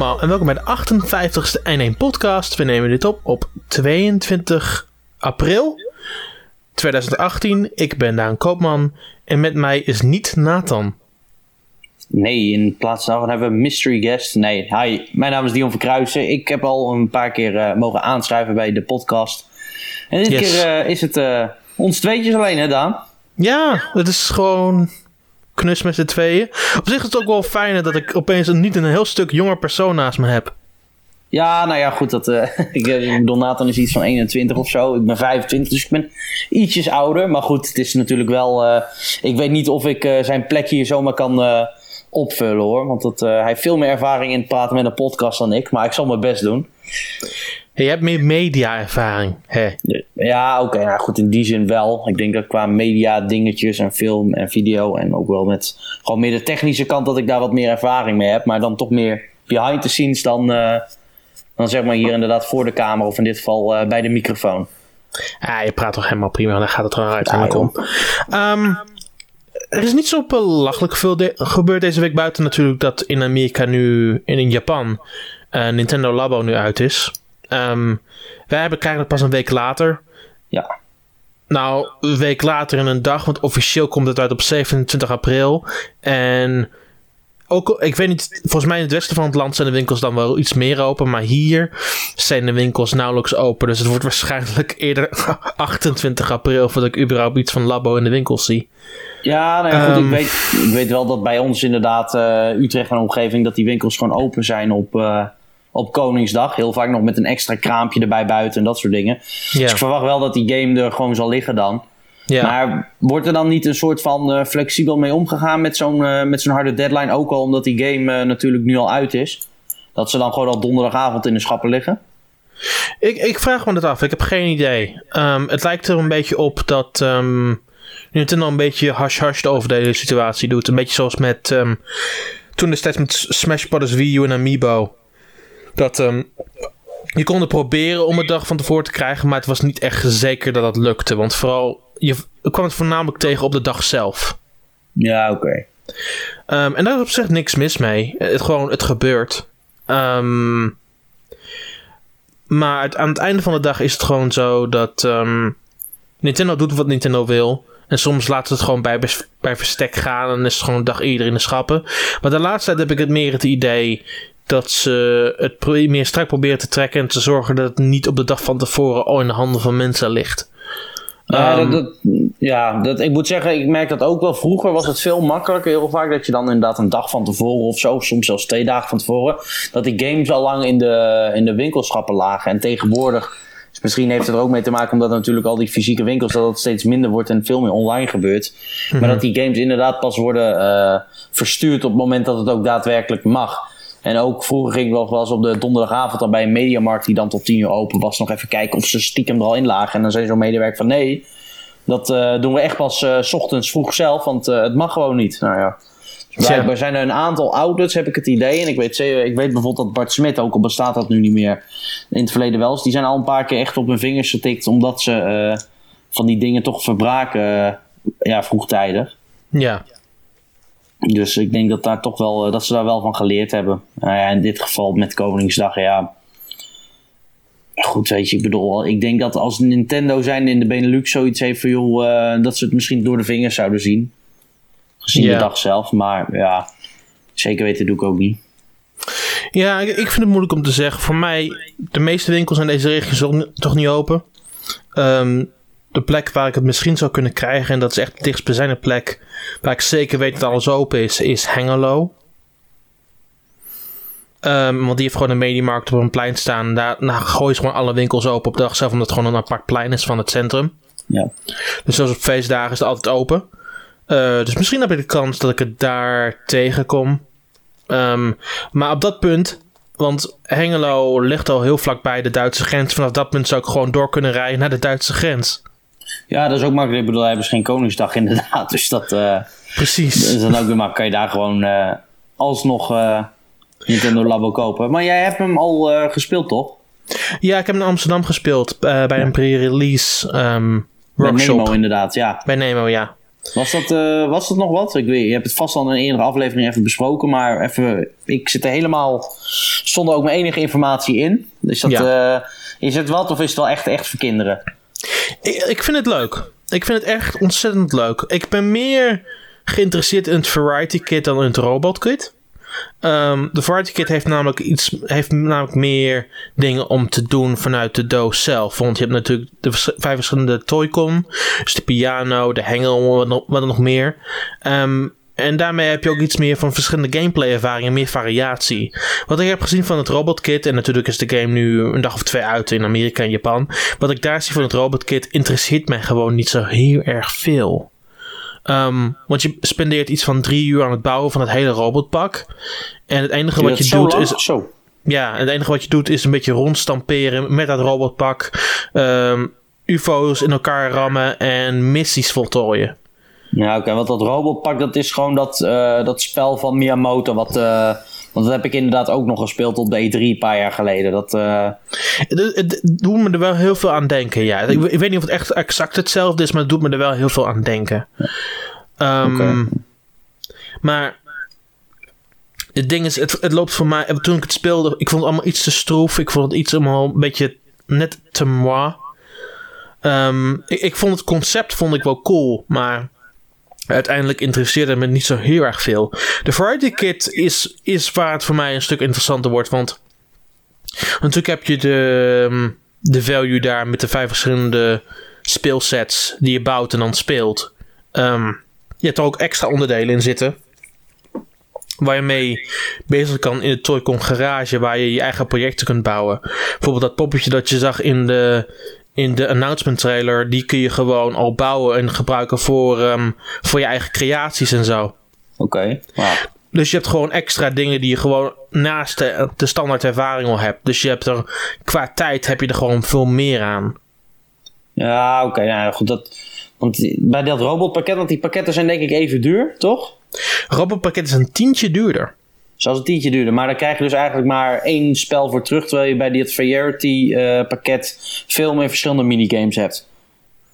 allemaal en welkom bij de 58ste N1 podcast. We nemen dit op op 22 april 2018. Ik ben Daan Koopman en met mij is niet Nathan. Nee, in plaats daarvan hebben we een mystery guest. Nee, hi, mijn naam is Dion Verkruijsen. Ik heb al een paar keer uh, mogen aanschrijven bij de podcast. En dit yes. keer uh, is het uh, ons tweetjes alleen, hè Daan? Ja, het is gewoon knus met z'n tweeën. Op zich is het ook wel fijn dat ik opeens een, niet een heel stuk jonger persoon naast me heb. Ja, nou ja, goed. Dat, uh, ik Nathan is iets van 21 of zo. Ik ben 25, dus ik ben ietsjes ouder. Maar goed, het is natuurlijk wel... Uh, ik weet niet of ik zijn plek hier zomaar kan opvullen, hoor. Want dat, hij heeft veel meer ervaring in het praten met een podcast dan ik. Maar ik zal mijn best doen. je hebt meer media-ervaring, hè? Ja, oké. Okay, nou goed, in die zin wel. Ik denk dat qua media-dingetjes en film en video... en ook wel met gewoon meer de technische kant... dat ik daar wat meer ervaring mee heb. Maar dan toch meer behind the scenes dan dan zeg maar hier inderdaad voor de camera of in dit geval uh, bij de microfoon. Ja, je praat toch helemaal prima, dan gaat het er uiteindelijk ja, om. Um, er is niet zo belachelijk veel de gebeurd deze week buiten natuurlijk dat in Amerika nu en in Japan uh, Nintendo Labo nu uit is. Um, wij hebben krijgen het pas een week later. Ja. Nou, een week later in een dag, want officieel komt het uit op 27 april. En ook, ik weet niet, volgens mij in het westen van het land zijn de winkels dan wel iets meer open. Maar hier zijn de winkels nauwelijks open. Dus het wordt waarschijnlijk eerder 28 april voordat ik überhaupt iets van Labo in de winkels zie. Ja, nou ja, goed, ik, ehm, weet, ik weet wel dat bij ons inderdaad uh, Utrecht en omgeving... dat die winkels gewoon open zijn op, uh, op Koningsdag. Heel vaak nog met een extra kraampje erbij buiten en dat soort dingen. Dus ik verwacht wel dat die game er gewoon zal liggen dan. Maar wordt er dan niet een soort van uh, flexibel mee omgegaan met zo'n met zo'n harde deadline? Ook al omdat die game natuurlijk nu al uit is. Dat ze dan gewoon al donderdagavond in de schappen liggen? Ik, ik vraag me het af. Ik heb geen idee. Um, het lijkt er een beetje op dat um, Nintendo een beetje hash-hash over de hele situatie doet. Een beetje zoals met um, toen destijds met Smash Bros. Wii U en Amiibo. Dat je kon het proberen om een dag van tevoren te krijgen, maar het was niet echt zeker dat dat lukte. Want vooral je kwam het voornamelijk tegen op de dag zelf. Ja, oké. Okay. Um, en daar is op zich niks mis mee. Het, gewoon, het gebeurt. Um, maar het, aan het einde van de dag is het gewoon zo dat um, Nintendo doet wat Nintendo wil. En soms laat het gewoon bij, bij verstek gaan en is het gewoon een dag eerder in de schappen. Maar de laatste tijd heb ik het meer het idee dat ze het meer strak proberen te trekken en te zorgen dat het niet op de dag van tevoren al in de handen van mensen ligt. Ja, dat, ehm, ja dat, ik moet zeggen, ik merk dat ook wel. Vroeger was het veel makkelijker. Heel vaak dat je dan inderdaad een dag van tevoren of zo, soms zelfs twee dagen van tevoren, dat die games al lang in de, in de winkelschappen lagen. En tegenwoordig, dus misschien heeft het er ook mee te maken omdat natuurlijk al die fysieke winkels, dat het steeds minder wordt en veel meer online gebeurt. Maar mhm. dat die games inderdaad pas worden uh, verstuurd op het moment dat het ook daadwerkelijk mag. En ook vroeger ging ik nog wel eens op de donderdagavond dan bij een mediamarkt die dan tot tien uur open was, nog even kijken of ze stiekem er al in lagen. En dan zei zo'n medewerker van nee, dat uh, doen we echt pas uh, s ochtends vroeg zelf, want het mag gewoon niet. Nou ja. Blijkbaar zijn er een aantal outlets, heb ik het idee. En ik weet, ik weet bijvoorbeeld dat Bart Smit, ook al bestaat dat nu niet meer, in het verleden wel eens, die zijn al een paar keer echt op hun vingers getikt, omdat ze van die dingen toch verbraken ja, vroegtijdig. Ja. Dus ik denk dat, daar toch wel, eh, dat ze daar wel van geleerd hebben. Nou ja, in dit geval met Koningsdag, ja. Goed, weet je, ik bedoel, ik denk dat als Nintendo zijn in de Benelux zoiets heeft van joh, dat ze het misschien door de vingers zouden zien. Gezien de dag zelf, maar ja, zeker weten doe ik ook niet. Ja, ik vind het moeilijk om te zeggen. Voor mij, de meeste winkels in deze regio toch niet open. Um, de plek waar ik het misschien zou kunnen krijgen, en dat is echt de dichtstbijzijnde plek, waar ik zeker weet dat alles open is, is Hengelo. Um, want die heeft gewoon een mediemarkt op een plein staan. Daar nou, gooien ze gewoon alle winkels open op de dag zelf, omdat het gewoon een apart plein is van het centrum. Ja. Dus zoals op feestdagen is het altijd open. Uh, dus misschien heb ik de kans dat ik het daar tegenkom. Um, maar op dat punt, want Hengelo ligt al heel vlak bij de Duitse grens. Vanaf dat punt zou ik gewoon door kunnen rijden naar de Duitse grens. Ja, dat is ook makkelijk. Ik bedoel, hebben ze geen Koningsdag inderdaad. Dus dat... Uh, Precies. is dan ook weer makkelijk. Kan je daar gewoon uh, alsnog Nintendo Labo kopen. Maar jij hebt hem al gespeeld, toch? Ja, ik heb hem in Amsterdam gespeeld. bij een pre-release um, workshop. Bij Nemo inderdaad, ja. Bij Nemo, ja. Was dat, uh, was dat nog wat? Ik weet, je hebt het vast al in een eerdere aflevering even besproken, maar even, ik zit er helemaal zonder ook mijn enige informatie in. Dus dat, ja. is het wat of is het wel echt, echt voor kinderen? Ik, ik vind het leuk. Ik vind het echt ontzettend leuk. Ik ben meer geïnteresseerd in het Variety Kit dan in het Robot Kit. Um, de Variety Kit heeft namelijk, iets, heeft namelijk meer dingen om te doen vanuit de doos zelf. Want je hebt natuurlijk de vijf verschillende Toy-Con. Dus de piano, de hengel, wat nog, wat nog meer. Um, en daarmee heb je ook iets meer van verschillende gameplay ervaringen, meer variatie. Wat ik heb gezien van het Robot Kit, en natuurlijk is de game nu een dag of twee uit in Amerika en Japan. Wat ik daar zie van het Robot Kit interesseert mij gewoon niet zo heel erg veel. Um, want je spendeert iets van drie uur aan het bouwen van het hele robotpak. En het enige wat je doet is. Zo. Ja, het enige wat je doet is een beetje rondstamperen met dat robotpak. Um, UFO's in elkaar rammen en missies voltooien. Ja, oké, want dat robotpak dat is gewoon dat, uh, dat spel van Miyamoto. Wat, uh, want dat heb ik inderdaad ook nog gespeeld op de E3 een paar jaar geleden. Dat, uh... het, het, doet me er wel heel veel aan denken, ja. Ik, ik, weet niet of het echt exact hetzelfde is, maar het doet me er wel heel veel aan denken. Ja. Um, Maar het ding is, het, het loopt voor mij... Toen ik het speelde, ik vond het allemaal iets te stroef. Ik vond het iets allemaal een beetje net te moi. Um, ik, ik vond het concept vond ik wel cool, maar uiteindelijk interesseerde me niet zo heel erg veel. De Variety Kit is, is waar het voor mij een stuk interessanter wordt. Want natuurlijk heb je de, ehm, de value daar met de vijf verschillende speelsets die je bouwt en dan speelt. Um, je hebt er ook extra onderdelen in zitten. Waar je mee bezig kan in de Toycon garage. Waar je je eigen projecten kunt bouwen. Bijvoorbeeld dat poppetje dat je zag in de, in de announcement trailer, die kun je gewoon al bouwen en gebruiken voor, um, voor je eigen creaties en zo. Oké. Okay. Dus je hebt gewoon extra dingen die je gewoon naast de, de standaard ervaring al hebt. Dus je hebt er qua tijd heb je er gewoon veel meer aan. Ja, oké. Okay, nou, goed. Dat, want bij dat robotpakket, want die pakketten zijn denk ik even duur, toch? Robotpakket is een tientje duurder. Zoals een tientje duurde. Maar dan krijg je dus eigenlijk maar één spel voor terug. Terwijl je bij dit Variety uh, pakket veel meer verschillende minigames hebt.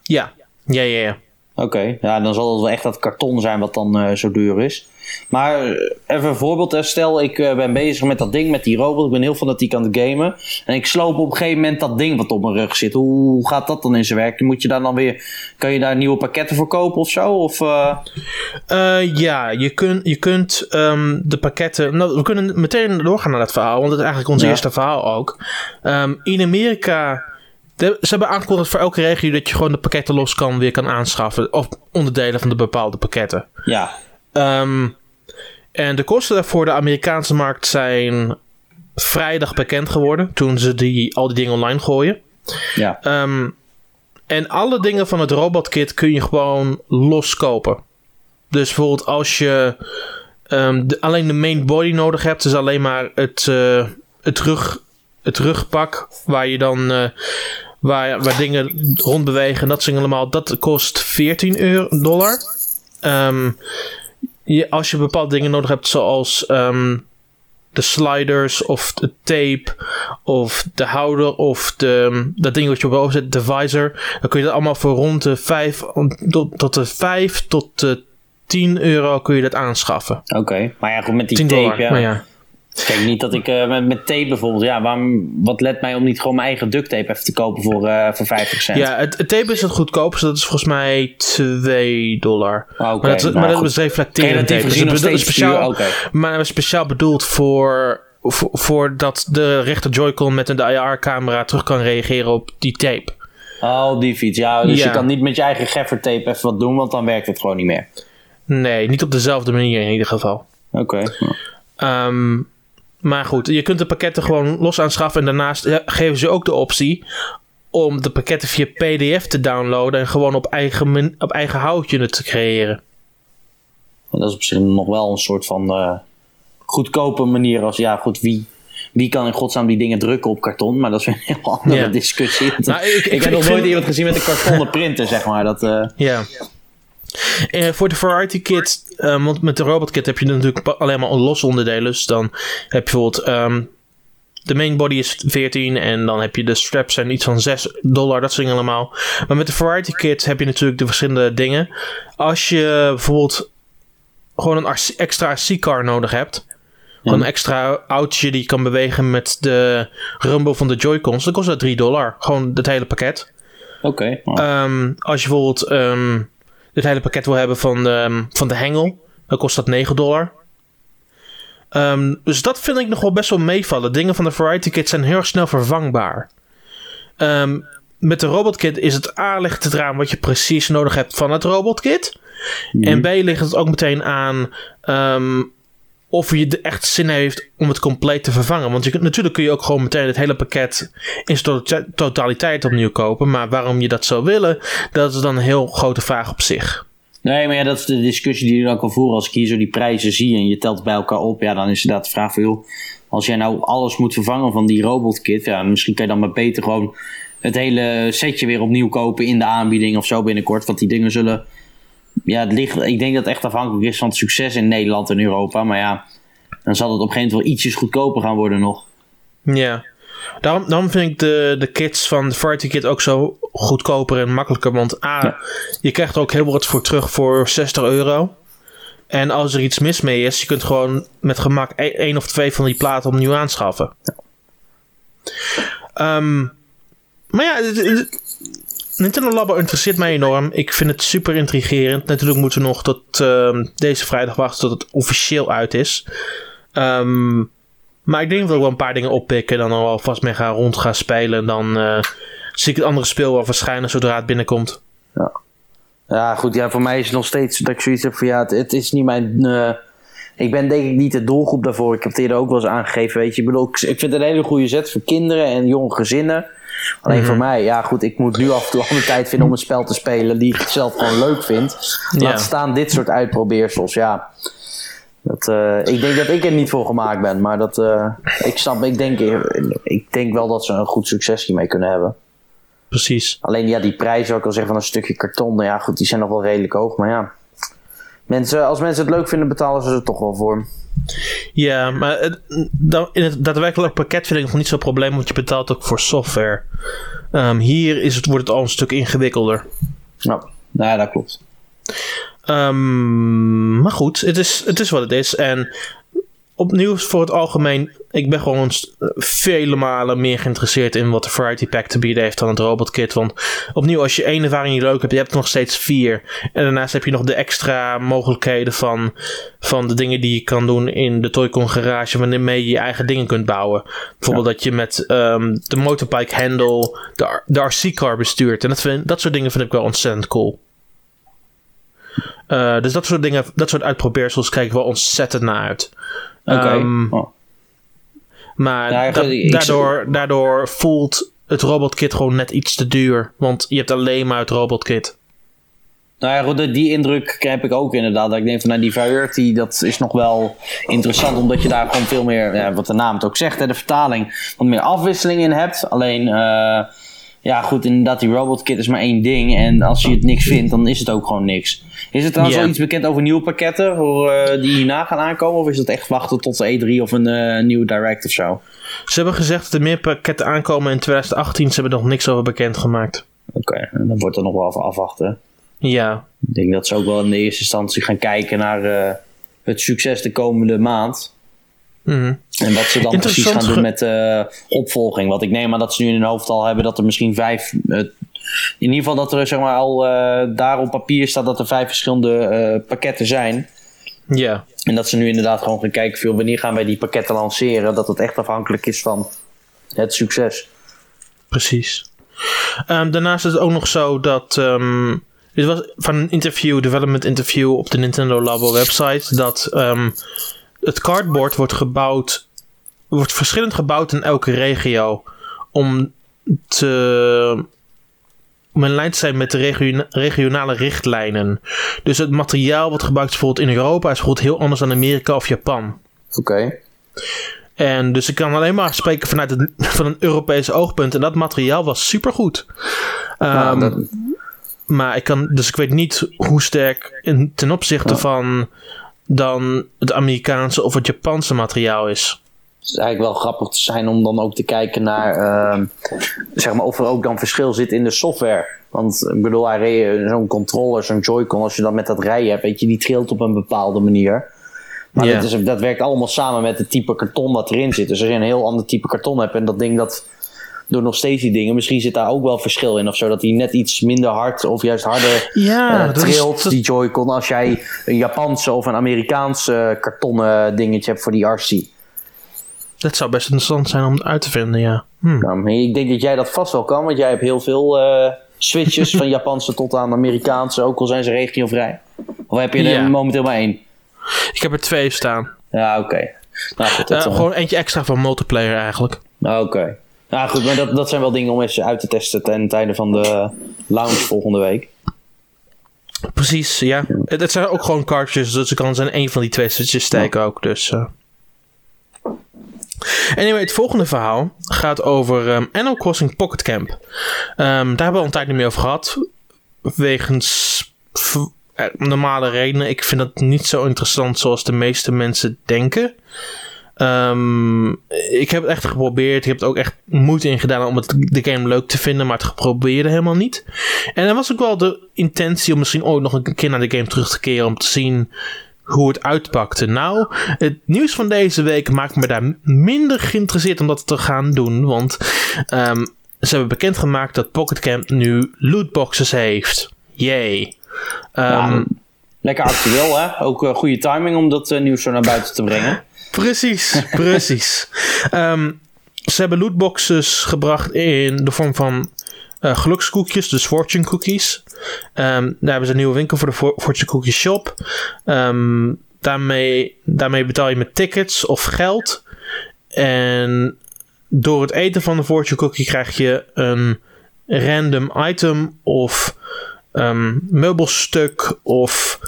Ja, ja, ja. ja. Oké, okay. ja, dan zal het wel echt dat karton zijn wat dan uh, zo duur is. Maar eh, even een voorbeeld. Stel, ik uh, ben bezig met dat ding, met die robot. Ik ben heel fanatiek aan het gamen. En ik sloop op een gegeven moment dat ding wat op mijn rug zit. Hoe gaat dat dan in zijn werk? Moet je daar dan weer... Kan je daar nieuwe pakketten voor kopen of zo? Of, uh... ja, je, kun, je kunt um, de pakketten... Nou, we kunnen meteen doorgaan naar dat verhaal. Want dat is eigenlijk ons ja. eerste verhaal ook. Um, in Amerika... De, ze hebben aangekondigd voor elke regio dat je gewoon de pakketten los kan weer kan aanschaffen. Of onderdelen van de bepaalde pakketten. Ja. Um, en de kosten daarvoor de Amerikaanse markt zijn vrijdag bekend geworden. Toen ze die, al die dingen online gooien. Ja. Um, en alle dingen van het robotkit kun je gewoon loskopen. Dus bijvoorbeeld als je um, de, alleen de main body nodig hebt, is alleen maar het, uh, het, rug, het rugpak waar je dan uh, waar, waar dingen rondbewegen en dat soort allemaal. Dat kost 14 euro, dollar. Um, je, als je bepaalde dingen nodig hebt, zoals um, de sliders of de tape of de houder of de, dat ding wat je op zet, de visor, dan kun je dat allemaal voor rond de 5 tot, tot de 5 tot de 10 euro kun je dat aanschaffen. Oké, okay. maar ja, goed met die tape, dollar, ja. ja. Kijk, niet dat ik uh, met, met, tape bijvoorbeeld, ja, waarom, wat let mij om niet gewoon mijn eigen duct tape even te kopen voor, uh, voor 50 cent? Ja, het, het, tape is het goedkoopste, dat is volgens mij 2 dollar. Oh, okay. Maar dat, nou, maar dat is reflecterend tape. Dus dat is speciaal, okay. maar speciaal bedoeld voor, dat de rechter Joy-Con met een IR-camera terug kan reageren op die tape. Oh, die fiets. Ja, dus ja. je kan niet met je eigen gaffer tape even wat doen, want dan werkt het gewoon niet meer. Nee, niet op dezelfde manier in ieder geval. Oké. Okay. Um, maar goed, je kunt de pakketten gewoon los aanschaffen. En daarnaast geven ze ook de optie om de pakketten via PDF te downloaden en gewoon op eigen, op eigen houtje het te creëren. Dat is op zich nog wel een soort van uh, goedkope manier. Als ja, goed, wie, wie kan in godsnaam die dingen drukken op karton? Maar dat is weer een heel andere ja. discussie. Nou, ik, ik, ik, heb nog nooit iemand gezien met een kartonnen printer, zeg maar. Dat, uh... Ja. Uh, voor de Variety Kit, uh, want met de Robot Kit heb je natuurlijk alleen maar los onderdelen. Dus dan heb je bijvoorbeeld um, de main body is 14 en dan heb je de straps zijn iets van 6 dollar, dat soort dingen allemaal. Maar met de variety kit heb je natuurlijk de verschillende dingen. Als je bijvoorbeeld gewoon een extra RC-car nodig hebt, gewoon een extra autootje die je kan bewegen met de rumble van de Joy-Cons, dan kost dat 3 dollar. Gewoon het hele pakket. Oké. Ehm, als je bijvoorbeeld um, het hele pakket wil hebben van de, van de hengel, dan kost dat 9 dollar. Ehm, dus dat vind ik nog wel best wel meevallen. Dingen van de Variety Kit zijn heel erg snel vervangbaar. Um, met de Robotkit is het A ligt het eraan wat je precies nodig hebt van het Robotkit. Mm. En B ligt het ook meteen aan um, of je echt zin heeft om het compleet te vervangen. Want je, natuurlijk kun je ook gewoon meteen het hele pakket in zijn totaliteit opnieuw kopen. Maar waarom je dat zou willen, dat is dan een heel grote vraag op zich. Nee, maar ja, dat is de discussie die je dan kan voeren. Als ik hier zo die prijzen zie en je telt bij elkaar op, ja, dan is inderdaad de vraag van, als jij nou alles moet vervangen van die robotkit, ja, misschien kan je dan maar beter gewoon het hele setje weer opnieuw kopen in de aanbieding of zo binnenkort. Want die dingen zullen, ja, het ligt, ik denk dat het echt afhankelijk is van het succes in Nederland en Europa. Maar ja, dan zal het op een gegeven moment wel ietsjes goedkoper gaan worden nog. Ja. Daarom, daarom vind ik de, de kits van de Variety Kit ook zo goedkoper en makkelijker. Want A, je krijgt er ook heel wat voor terug voor 60 euro. En als er iets mis mee is, je kunt gewoon met gemak e-, één of twee van die platen opnieuw aanschaffen. Um, maar ja, Nintendo Labo interesseert mij enorm. Ik vind het super intrigerend. Natuurlijk moeten we nog tot uh, deze vrijdag wachten tot het officieel uit is. Um, maar ik denk dat ik wel een paar dingen oppikken en dan al vast mee gaan rond gaan spelen. En dan uh, zie ik het andere speel wel verschijnen zodra het binnenkomt. Ja. Ja, goed. Ja, voor mij is het nog steeds dat ik zoiets heb van ja, het, het is niet mijn. Uh, ik ben denk ik niet de doelgroep daarvoor. Ik heb het eerder ook wel eens aangegeven. Weet je, ik bedoel, ik vind het een hele goede zet voor kinderen en jonge gezinnen. Alleen voor mhm. mij, ja goed, ik moet nu af en toe al de tijd vinden om een spel te spelen die ik zelf gewoon leuk vind. Laat staan dit soort uitprobeersels, ja. Dat, uh, ik denk dat ik er niet voor gemaakt ben, maar dat, uh, ik snap, ik denk, ik denk wel dat ze een goed succes hiermee kunnen hebben. Precies. Alleen ja, die prijzen, ook al zeggen van een stukje karton, nou ja goed, die zijn nog wel redelijk hoog, maar ja. Mensen, als mensen het leuk vinden, betalen ze er toch wel voor. Ja, maar het, in het daadwerkelijk pakket vind ik nog niet zo'n probleem, want je betaalt ook voor software. Um, hier is het, wordt het al een stuk ingewikkelder. Nou, nou ja, dat klopt. Um, maar goed, het is, het is wat het is. En opnieuw voor het algemeen, ik ben gewoon vele malen meer geïnteresseerd in wat de Variety Pack te bieden heeft dan het Robot Kit. Want opnieuw, als je één ervaring niet leuk hebt, je hebt nog steeds vier. En daarnaast heb je nog de extra mogelijkheden van, van de dingen die je kan doen in de Toycon garage, waarmee je je eigen dingen kunt bouwen. Bijvoorbeeld dat je met um, de motorbike handle de, de RC-car bestuurt. En dat, vind, dat soort dingen vind ik wel ontzettend cool. Uh, dus dat soort dingen, dat soort uitprobeersels kijk ik wel ontzettend naar uit. Um, oh. Maar daardoor, daardoor voelt het robotkit gewoon net iets te duur. Want je hebt alleen maar het robotkit. Nou ja, die indruk heb ik ook inderdaad. Dat ik denk van nou, die variety, dat is nog wel interessant. Omdat je daar gewoon veel meer, ja, wat de naam het ook zegt, hè, de vertaling, wat meer afwisseling in hebt. Alleen, uh, ja goed, inderdaad, die robotkit is maar één ding. En als je het niks vindt, dan is het ook gewoon niks. Is er trouwens yeah. al iets bekend over nieuwe pakketten voor, uh, die hierna gaan aankomen? Of is het echt wachten tot de E3 of een uh, nieuwe Direct of zo? Ze hebben gezegd dat er meer pakketten aankomen in 2018. Ze hebben nog niks over bekend gemaakt. Oké, okay, dan wordt er nog wel afwachten. Ja. Ik denk dat ze ook wel in de eerste instantie gaan kijken naar uh, het succes de komende maand. Mm En wat ze dan precies gaan doen met uh, opvolging. Want ik neem aan dat ze nu in hun hoofd al hebben dat er misschien vijf uh, in ieder geval dat er zeg maar, al uh, daar op papier staat dat er vijf verschillende uh, pakketten zijn. Ja. En dat ze nu inderdaad gewoon gaan kijken veel wanneer gaan wij die pakketten lanceren. Dat het echt afhankelijk is van het succes. Precies. Um, daarnaast is het ook nog zo dat. Um, dit was van een interview, development interview op de Nintendo Labo website. Dat um, het cardboard wordt gebouwd. Wordt verschillend gebouwd in elke regio. Om te om in lijn te zijn met de regionale richtlijnen. Dus het materiaal wat gebruikt is bijvoorbeeld in Europa is bijvoorbeeld heel anders dan Amerika of Japan. Oké. En dus ik kan alleen maar spreken vanuit het, van een Europese oogpunt. En dat materiaal was supergoed. Um, dat... Maar ik kan, dus ik weet niet hoe sterk in, ten opzichte van dan het Amerikaanse of het Japanse materiaal is. is eigenlijk wel grappig te zijn om dan ook te kijken naar ehm, zeg maar of er ook dan verschil zit in de software. Want ik bedoel, zo'n controller, zo'n Joy-Con, als je dan met dat rijden hebt, weet je, die trilt op een bepaalde manier. Maar dat, is, dat werkt allemaal samen met het type karton dat erin zit. Dus als je een heel ander type karton hebt en dat ding dat door nog steeds die dingen. Misschien zit daar ook wel verschil in of zo. Dat hij net iets minder hard of juist harder ja, uh, trilt, die Joy-Con. Als jij een Japanse of een Amerikaanse kartonnen dingetje hebt voor die RC. Dat zou best interessant zijn om uit te vinden, ja. Hm. Nou, ik denk dat jij dat vast wel kan, want jij hebt heel veel uh, switches van Japanse tot aan Amerikaanse, ook al zijn ze regiovrij. Of heb je er momenteel maar één? Ik heb er twee staan. Ja, oké. Nou, uh, gewoon eentje extra van multiplayer eigenlijk. Oké. Nou goed, maar dat, dat zijn wel dingen om eens uit te testen ten tijde van de lounge volgende week. Precies, ja. Het, zijn ook gewoon cartridges, dus ik kan zijn één van die twee switches steken ook. Dus, uh. Anyway, het volgende verhaal gaat over um, Animal Crossing Pocket Camp. Um, daar hebben we al een tijd niet meer over gehad. Wegens eh, normale redenen. Ik vind dat niet zo interessant zoals de meeste mensen denken. Um, ik heb het echt geprobeerd. Ik heb het ook echt moeite in gedaan om het, de game leuk te vinden, maar het geprobeerde helemaal niet. En er was ook wel de intentie om misschien ooit nog een keer naar de game terug te keren om te zien hoe het uitpakte. Nou, het nieuws van deze week maakt me daar minder geïnteresseerd om dat te gaan doen, want um, ze hebben bekendgemaakt dat Pocket Camp nu lootboxes heeft. Yay. Um, lekker actueel, hè? Ook uh, goede timing om dat uh, nieuws zo naar buiten te brengen. Precies, precies. Um, ze hebben lootboxes gebracht in de vorm van uh, gelukskoekjes, dus fortune cookies. Um, daar hebben ze een nieuwe winkel voor de fortune cookie shop. Um, daarmee, daarmee betaal je met tickets of geld. En door het eten van de fortune cookie krijg je een random item of meubelstuk of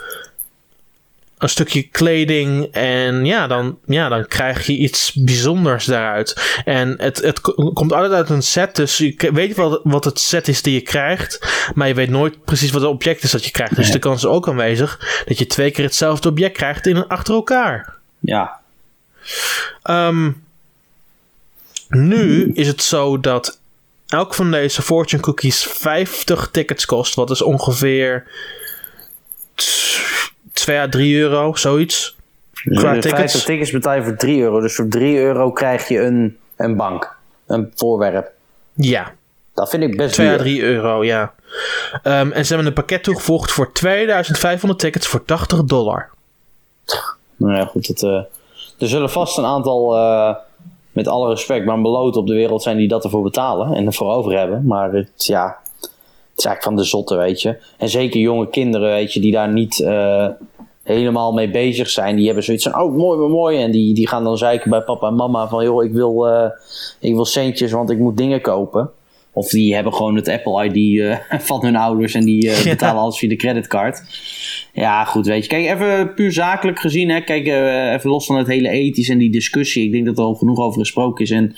een stukje kleding en ja, dan, ja, dan krijg je iets bijzonders daaruit. En het, het komt altijd uit een set, dus je weet wel wat het set is die je krijgt, maar je weet nooit precies wat het object is dat je krijgt. Dus de kans is ook aanwezig dat je twee keer hetzelfde object krijgt in achter elkaar. Ja. Um, nu is het zo dat elk van deze fortune cookies 50 tickets kost, wat is ongeveer 2 à 3 euro, zoiets. Qua tickets. 50 tickets betaal je voor 3 euro. Dus voor 3 euro krijg je een, een bank. Een voorwerp. Ja. Dat vind ik best 2 à 3 euro, ja. Um, en ze hebben een pakket toegevoegd voor 2500 tickets voor 80 dollar. Nou ja, goed. Het, uh, er zullen vast een aantal, uh, met alle respect, maar beloten op de wereld zijn die dat ervoor betalen en ervoor over hebben. Maar het, ja, is eigenlijk van de zotte, weet je. En zeker jonge kinderen, weet je, die daar niet uh, helemaal mee bezig zijn. Die hebben zoiets van, oh, mooi, mooi, mooi. En die, die gaan dan zeiken bij papa en mama van, joh, ik wil, uh, ik wil centjes, want ik moet dingen kopen. Of die hebben gewoon het Apple ID uh, van hun ouders en die uh, betalen alles via de creditcard. Ja, goed, weet je. Kijk, even puur zakelijk gezien, hè. Kijk, uh, even los van het hele ethisch en die discussie. Ik denk dat er al genoeg over gesproken is. En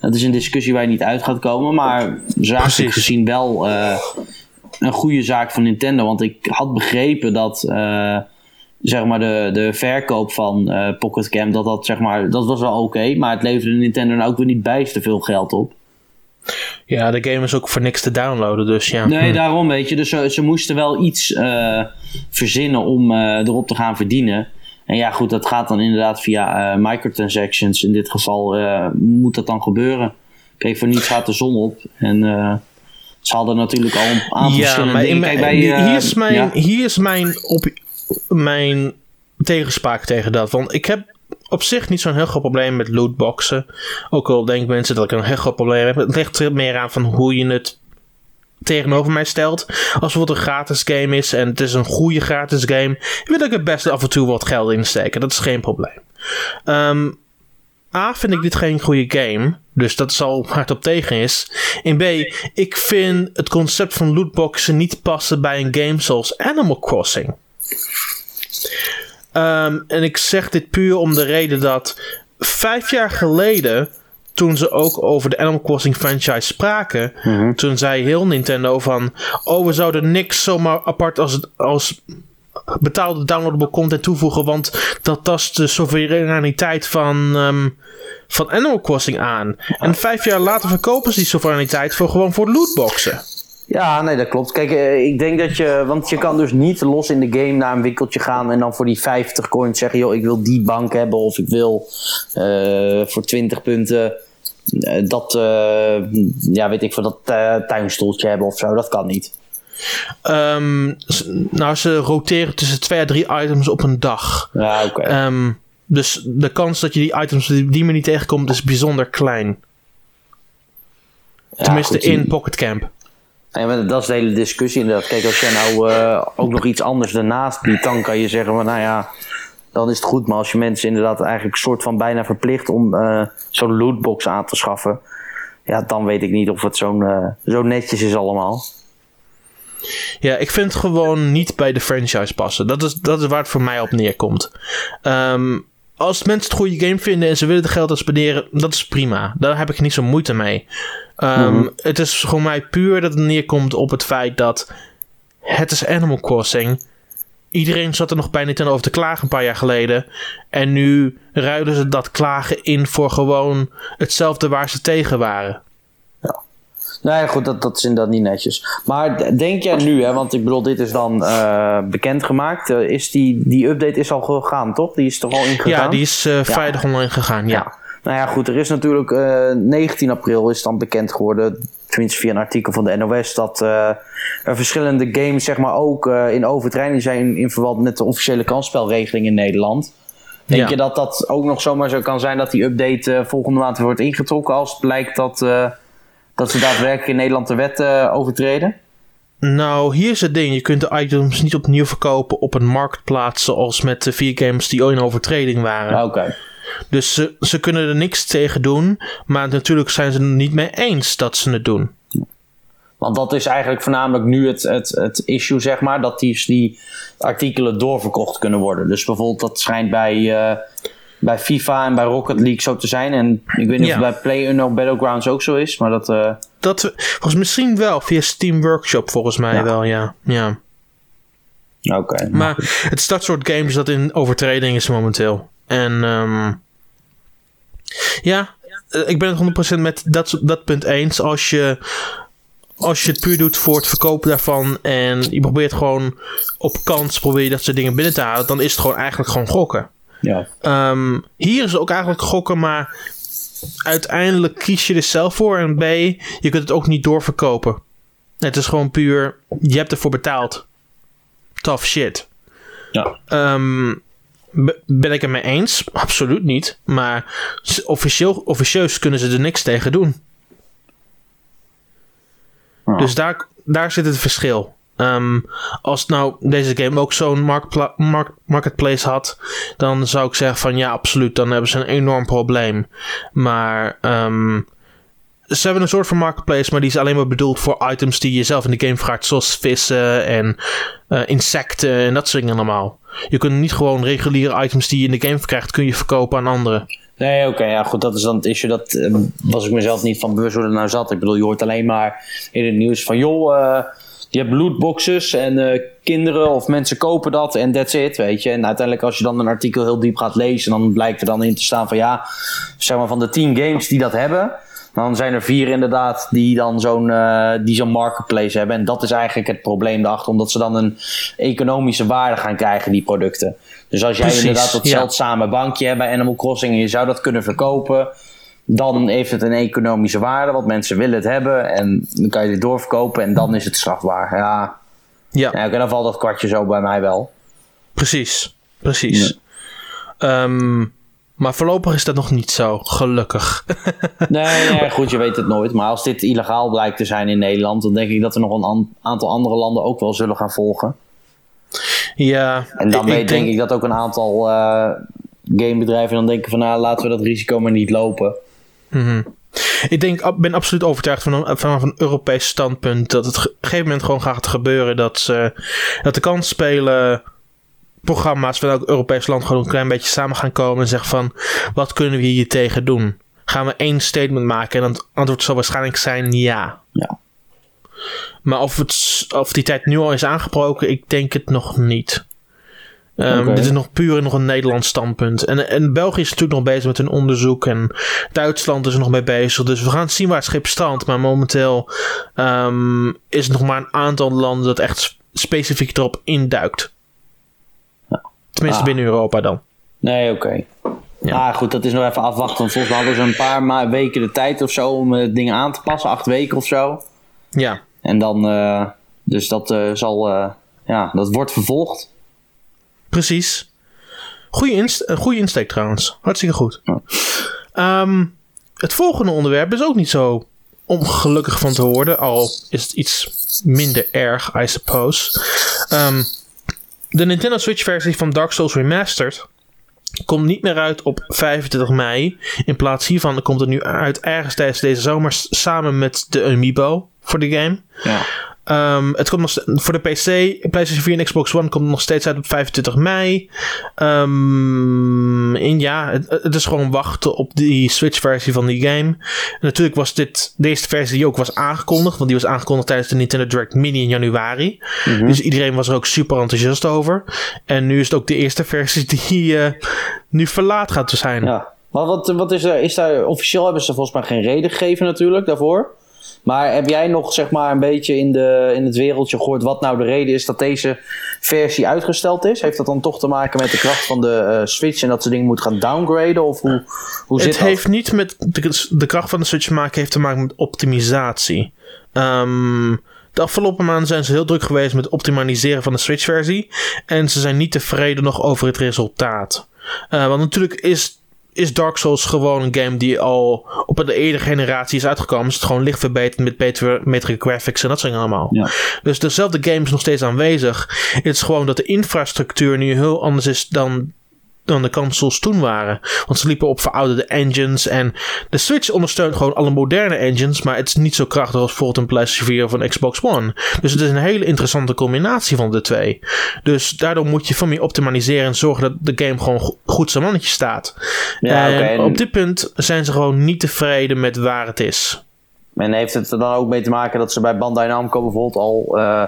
dat is een discussie waar je niet uit gaat komen. Maar zakelijk gezien wel een goede zaak van Nintendo. Want ik had begrepen dat zeg maar de, de verkoop van uh, Pocket Camp, dat, dat, zeg maar, dat was wel oké. maar het leverde Nintendo nou ook weer niet bijster veel geld op. Ja, de game is ook voor niks te downloaden, dus ja. Nee, hm. daarom weet je. Dus ze, ze moesten wel iets verzinnen om erop te gaan verdienen. En ja, goed, dat gaat dan inderdaad via uh, microtransactions. In dit geval moet dat dan gebeuren. Kijk, voor niets gaat de zon op. En ze hadden natuurlijk al een aantal ja, verschillende dingen. Kijk, bij, hier, is mijn, ja. hier is mijn, op, mijn tegenspraak tegen dat. Want ik heb op zich niet zo'n heel groot probleem met lootboxen. Ook al denken mensen dat ik een heel groot probleem heb. Het ligt er meer aan van hoe je het tegenover mij stelt. Als bijvoorbeeld een gratis game is en het is een goede gratis game, wil ik er best af en toe wat geld in steken. Dat is geen probleem. Um, A, vind ik dit geen goede game. Dus dat is al hardop tegen is. In B, ik vind het concept van lootboxen niet passen bij een game zoals Animal Crossing. Um, en ik zeg dit puur om de reden dat vijf jaar geleden toen ze ook over de Animal Crossing franchise spraken, mhm. toen zei heel Nintendo van, oh we zouden niks zomaar apart als, als betaalde downloadable content toevoegen, want dat tast de soevereiniteit van, ehm, van Animal Crossing aan. En vijf jaar later verkopen ze die soevereiniteit voor gewoon voor lootboxen. Ja, nee, dat klopt. Kijk, eh, ik denk dat je. Want je kan dus niet los in de game naar een winkeltje gaan en dan voor die 50 coins zeggen: joh, ik wil die bank hebben of ik wil uh, voor 20 punten uh, dat. ja, weet ik, voor dat tuinstoeltje hebben of zo. Dat kan niet. Um, nou, ze roteren tussen twee à drie items op een dag. Ja, oké. Okay. Um, ehm, dus de kans dat je die items die, die manier tegenkomt is bijzonder klein. Ja, Tenminste goed, in Pocket Camp. En dat is de hele discussie inderdaad. Kijk, als jij nou uh, ook nog iets anders ernaast biedt, dan kan je zeggen van nou ja, dan is het goed. Maar als je mensen inderdaad eigenlijk soort van bijna verplicht om uh, zo'n lootbox aan te schaffen, ja, dan weet ik niet of het zo'n uh, zo netjes is allemaal. Ja, ik vind het gewoon niet bij de franchise passen. Dat is, dat is waar het voor mij op neerkomt. Um, als mensen het goede game vinden en ze willen het geld spenderen, dat is prima. Daar heb ik niet zo moeite mee. Um, Het is gewoon mij puur dat het neerkomt op het feit dat het is Animal Crossing. Iedereen zat er nog bij Nintendo over te klagen een paar jaar geleden. En nu ruilen ze dat klagen in voor gewoon hetzelfde waar ze tegen waren. Nee, goed, dat, dat is inderdaad niet netjes. Maar denk jij nu, hè, want ik bedoel, dit is dan uh, bekendgemaakt. Uh, is die, die update is al gegaan, toch? Die is toch al ingegaan? Ja, die is uh, vrijdag online gegaan, ja. ja. Nou ja, goed, er is natuurlijk 19 april is dan bekend geworden, tenminste via een artikel van de NOS, dat er verschillende games zeg maar ook in overtreding zijn in verband met de officiële kansspelregeling in Nederland. Denk je dat dat ook nog zomaar zo kan zijn dat die update volgende maand wordt ingetrokken als het blijkt dat dat ze daadwerkelijk in Nederland de wet uh, overtreden? Nou, hier is het ding. Je kunt de items niet opnieuw verkopen op een marktplaats zoals met de vier games die ooit in overtreding waren. Ah, oké. Dus ze, ze kunnen er niks tegen doen, maar natuurlijk zijn ze het niet mee eens dat ze het doen. Want dat is eigenlijk voornamelijk nu het, het, het issue, zeg maar, dat die, die artikelen doorverkocht kunnen worden. Dus bijvoorbeeld, dat schijnt bij. Uh, bij FIFA en bij Rocket League zo te zijn. En ik weet niet of het bij PlayerUnknown Battlegrounds ook zo is, maar dat... Uh... Dat was misschien wel, via Steam Workshop volgens mij wel, ja. ja. Oké. maar het is dat soort games dat in overtreding is momenteel. En um, ja, eh, ik ben het 100% met dat, dat punt eens. Als je, als je het puur doet voor het verkopen daarvan en je probeert gewoon op kans probeer je dat soort dingen binnen te halen, dan is het gewoon eigenlijk gewoon gokken. Ja. Um, hier is het ook eigenlijk gokken, maar uiteindelijk kies je er zelf voor. En B, je kunt het ook niet doorverkopen. Het is gewoon puur, je hebt ervoor betaald. Tough shit. Ja. Um, ben ik het mee eens? Absoluut niet. Maar officieel, officieus kunnen ze er niks tegen doen. Dus daar, daar zit het verschil. Um, als nou deze game ook zo'n mark marketplace had, dan zou ik zeggen van ja, absoluut, dan hebben ze een enorm probleem. Maar um, ze hebben een soort van marketplace, maar die is alleen maar bedoeld voor items die je zelf in de game vraagt, zoals vissen en uh, insecten en dat soort dingen allemaal. Je kunt niet gewoon reguliere items die je in de game krijgt, kun je verkopen aan anderen. Nee, oké, ja goed, dat is dan het issue. Dat um, was ik mezelf niet van bewust hoe het nou zat. Ik bedoel, je hoort alleen maar in het nieuws van joh. Uh, je hebt lootboxes en uh, kinderen of mensen kopen dat en that's it, weet je. En uiteindelijk als je dan een artikel heel diep gaat lezen, dan blijkt er dan in te staan van ja, zeg maar van de 10 games die dat hebben, dan zijn er vier inderdaad die dan zo'n uh, die zo'n marketplace hebben. En dat is eigenlijk het probleem daarachter, omdat ze dan een economische waarde gaan krijgen, die producten. Dus als jij Precies, inderdaad dat ja. zeldzame bankje hebt bij Animal Crossing en je zou dat kunnen verkopen dan heeft het een economische waarde, want mensen willen het hebben. En dan kan je het doorverkopen en dan is het strafbaar. Ja, ja. ja dan valt dat kwartje zo bij mij wel. Precies, precies. Ja. Um, maar voorlopig is dat nog niet zo, gelukkig. nee, nee, goed, je weet het nooit. Maar als dit illegaal blijkt te zijn in Nederland, dan denk ik dat er nog een an aantal andere landen ook wel zullen gaan volgen. Ja. En dan ik, weet, denk ik dat ook een aantal uh, gamebedrijven dan denken van nou, laten we dat risico maar niet lopen. Mm -hmm. Ik denk, ben absoluut overtuigd van een, vanaf een Europees standpunt dat het op een gegeven moment gewoon gaat gebeuren dat, ze, dat de kans spelen programma's van elk Europees land gewoon een klein beetje samen gaan komen en zeggen van wat kunnen we hier tegen doen? Gaan we één statement maken? En het antwoord zal waarschijnlijk zijn ja. ja. Maar of, het, of die tijd nu al is aangebroken, ik denk het nog niet. Um, Dit is nog puur nog een Nederlands standpunt. En, en België is natuurlijk nog bezig met hun onderzoek. En Duitsland is er nog mee bezig. Dus we gaan zien waar het schip strandt. Maar momenteel um, is er nog maar een aantal landen dat echt specifiek erop induikt. Tenminste ah. binnen Europa dan. Nee, oké. Ja. Ah, goed, dat is nog even afwachten. Volgens mij hadden ze een paar weken de tijd of zo om uh, dingen aan te passen. Acht weken of zo. Ja. En dan, uh, dus dat uh, zal, ja, dat wordt vervolgd. Precies. Inst goede insteek trouwens. Hartstikke goed. Um, het volgende onderwerp is ook niet zo ongelukkig van te worden. Al is het iets minder erg, I suppose. Um, de Nintendo Switch versie van Dark Souls Remastered komt niet meer uit op 25 mei. In plaats hiervan komt het nu uit ergens tijdens deze zomer samen met de Amiibo voor de game. Ja. Um, het komt nog voor de PC, PlayStation 4 en Xbox One komt nog steeds uit op 25 mei. Um, en ja, het, het, is gewoon wachten op die Switch-versie van die game. En natuurlijk was dit de eerste versie die ook was aangekondigd, want die was aangekondigd tijdens de Nintendo Direct Mini in januari. Mhm. Dus iedereen was er ook super enthousiast over. En nu is het ook de eerste versie die uh, nu verlaat gaat te zijn. Ja. Maar wat, wat is er? Is daar officieel hebben ze volgens mij geen reden gegeven natuurlijk daarvoor? Maar heb jij nog zeg maar een beetje in, de, in het wereldje gehoord wat nou de reden is dat deze versie uitgesteld is? Heeft dat dan toch te maken met de kracht van de uh, Switch en dat ze dingen moet gaan downgraden? Of hoe, hoe zit het dat? heeft niet met de, de, kracht van de Switch te maken, heeft te maken met optimisatie. Um, de afgelopen maanden zijn ze heel druk geweest met het optimaliseren van de Switch-versie. En ze zijn niet tevreden nog over het resultaat. Uh, want natuurlijk is is Dark Souls gewoon een game die al op een eerdere generatie is uitgekomen. Is het gewoon licht verbeterd met betere, betere graphics en dat zijn allemaal. Ja. Dus dezelfde game is nog steeds aanwezig. Het is gewoon dat de infrastructuur nu heel anders is dan dan de consoles toen waren. Want ze liepen op verouderde engines. En de Switch ondersteunt gewoon alle moderne engines. Maar het is niet zo krachtig als bijvoorbeeld een PlayStation 4 of een Xbox One. Dus het is een hele interessante combinatie van de twee. Dus daardoor moet je van meer optimaliseren. En zorgen dat de game gewoon goed zijn mannetje staat. Ja, en op dit punt zijn ze gewoon niet tevreden met waar het is. En heeft het er dan ook mee te maken dat ze bij Bandai Namco bijvoorbeeld al uh,